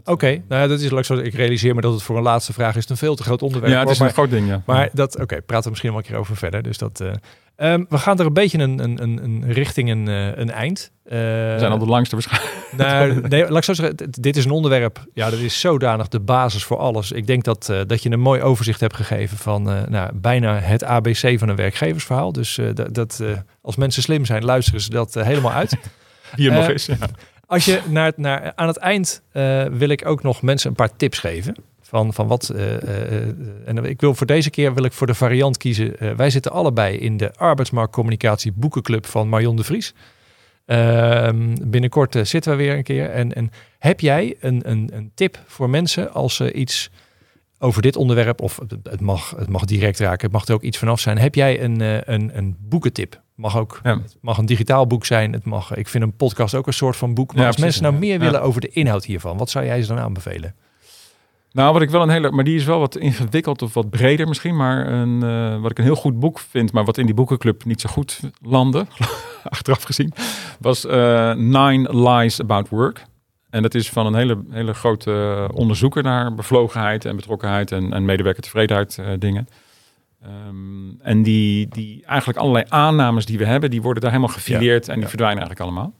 Oké, nou ja, dat is leuk zo. Ik realiseer me dat het voor een laatste vraag is een veel te groot onderwerp. Ja, het is maar, een groot ding, ja. maar dat, oké, praten we misschien wel een keer over verder. Dus dat, eh, ehm, we gaan er een beetje een, een, een, een richting een, eh, een eind. Eh, We zijn al de langste waarschijnlijk. nou, nee, laat ik zo zeggen, dit- is een onderwerp. Ja, dat is zodanig de basis voor alles. Ik denk dat, eh, dat je een mooi overzicht hebt gegeven van eh, nou, bijna het ABC van een werkgeversverhaal. Dus eh, dat, dat, eh, als mensen slim zijn, luisteren ze dat helemaal uit. Hier nog eens. Ja. Als je naar, naar, aan het eind eh, wil ik ook nog mensen een paar tips geven. Van, van wat. eh, eh, en ik wil voor deze keer wil ik voor de variant kiezen. Wij zitten allebei in de arbeidsmarktcommunicatie boekenclub van Marion de Vries. Ehm, binnenkort zitten we weer een keer. En, en heb jij een, een, een tip voor mensen als ze iets over dit onderwerp, of het, mag, het mag direct raken, het mag er ook iets vanaf zijn. Heb jij een, een, een boekentip? Mag ook Ja. het mag een digitaal boek zijn. Het mag, ik vind een podcast ook een soort van boek. Maar Ja, als precies, mensen nou meer willen over de inhoud hiervan, wat zou jij ze dan aanbevelen? Nou, wat ik wel een hele, maar die is wel wat ingewikkeld of wat breder misschien, maar een, eh, wat ik een heel goed boek vind, maar wat in die boekenclub niet zo goed landde, achteraf gezien, was eh, Nine Lies About Work. En dat is van een hele, hele grote onderzoeker naar bevlogenheid en betrokkenheid en, en medewerkertevredenheid eh, dingen. Ehm, en die, die eigenlijk allerlei aannames die we hebben, die worden daar helemaal gefileerd en die verdwijnen eigenlijk allemaal.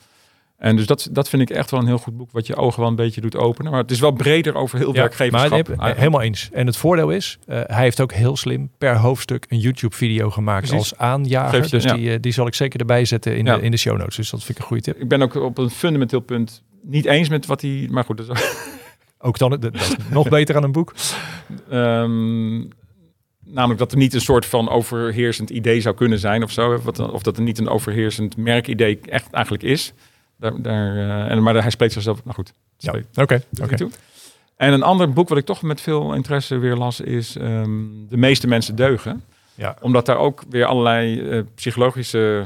En dus dat, dat vind ik echt wel een heel goed boek, wat je ogen wel een beetje doet openen. Maar het is wel breder over heel Ja, werkgeverschap. maar heb- helemaal eens. En het voordeel is, eh, hij heeft ook heel slim per hoofdstuk een YouTube-video gemaakt Precies. als aanjager. Je- dus ja. die, eh, die zal ik zeker erbij zetten in, Ja. de, in de show notes. Dus dat vind ik een goede tip. Ik ben ook op een fundamenteel punt niet eens met wat hij... Maar goed, dat is Ook dan, dat nog beter aan een boek. Ehm, namelijk dat er niet een soort van overheersend idee zou kunnen zijn of zo. Of, dat er niet een overheersend merkidee echt eigenlijk is. Daar, daar, eh, en, maar hij spreekt zichzelf... Nou goed, Ja, oké. En een ander boek wat ik toch met veel interesse weer las is ehm, De meeste mensen deugen. Ja. Omdat daar ook weer allerlei eh, psychologische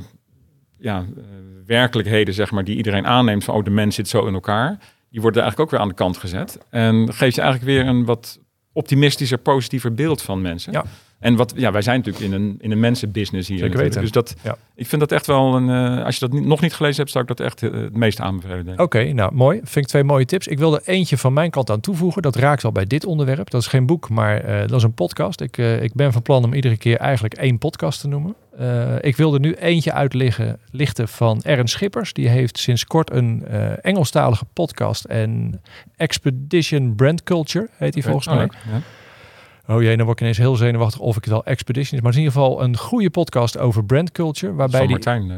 ja, eh, werkelijkheden, zeg maar, die iedereen aanneemt van oh, de mens zit zo in elkaar. Die worden eigenlijk ook weer aan de kant gezet. En geeft je eigenlijk weer een wat optimistischer, positiever beeld van mensen. Ja. En wat, ja, wij zijn natuurlijk in een, in een mensenbusiness hier. Zeker natuurlijk. weten. Dus dat, Ja. ik vind dat echt wel een, eh, als je dat niet- nog niet gelezen hebt, zou ik dat echt eh, het meest aanbevelen. Oké, nou mooi. Vind ik twee mooie tips. Ik wil er eentje van mijn kant aan toevoegen. Dat raakt al bij dit onderwerp. Dat is geen boek, maar eh, dat is een podcast. Ik, ik ben van plan om iedere keer eigenlijk één podcast te noemen. Ik wil er nu eentje uitlichten lichten van Ernst Schippers. Die heeft sinds kort een Engelstalige podcast. En Expedition Brand Culture heet die volgens Oh, mij. leuk. Ja. Oh jee, dan word ik ineens heel zenuwachtig of ik het wel Expedition is. Maar het is in ieder geval een goede podcast over brand culture. Waarbij Van Martijn. eh,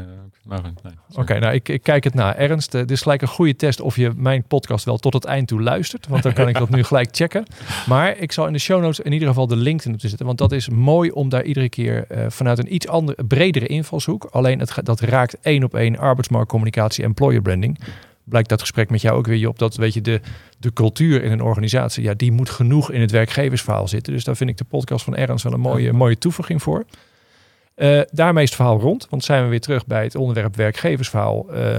nee. Oké, nou ik, ik kijk het na. Ernst, eh, dit is gelijk een goede test of je mijn podcast wel tot het eind toe luistert. Want dan kan ik dat nu gelijk checken. Maar ik zal in de show notes in ieder geval de link in moeten zetten. Want dat is mooi om daar iedere keer eh, vanuit een iets andere, bredere invalshoek. Alleen het, dat raakt één op één arbeidsmarktcommunicatie, employer branding. Blijkt dat gesprek met jou ook weer Job, dat weet je, de, de cultuur in een organisatie, ja, die moet genoeg in het werkgeversverhaal zitten. Dus daar vind ik de podcast van Ernst wel een mooie, mooie toevoeging voor. Eh, daarmee is het verhaal rond, want zijn we weer terug bij het onderwerp werkgeversverhaal. Eh,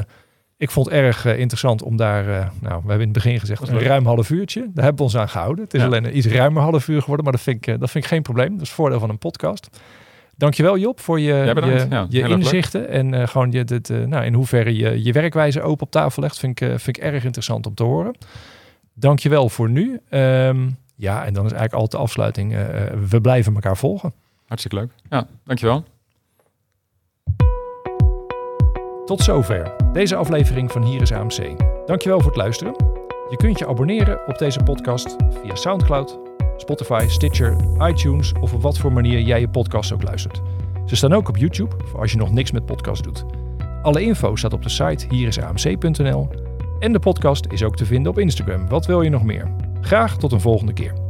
ik vond het erg eh, interessant om daar, nou, we hebben in het begin gezegd, Dat een ruim half uurtje. Daar hebben we ons aan gehouden. Het is Ja. alleen een iets ruimer half uur geworden, maar dat vind ik, dat vind ik geen probleem. Dat is het voordeel van een podcast. Dankjewel Job voor je, je, Ja, inzichten en eh, gewoon je, dit, eh, nou, in hoeverre je je werkwijze open op tafel legt. Vind ik, eh, vind ik erg interessant om te horen. Dankjewel voor nu. Ehm, ja, en dan is eigenlijk altijd de afsluiting. we blijven elkaar volgen. Hartstikke leuk. Ja, dankjewel. Tot zover deze aflevering van Hier is AMC. Dankjewel voor het luisteren. Je kunt je abonneren op deze podcast via SoundCloud, Spotify, Stitcher, iTunes of op wat voor manier jij je podcast ook luistert. Ze staan ook op YouTube voor als je nog niks met podcast doet. Alle info staat op de site hierisamc.nl en de podcast is ook te vinden op Instagram. Wat wil je nog meer? Graag tot een volgende keer.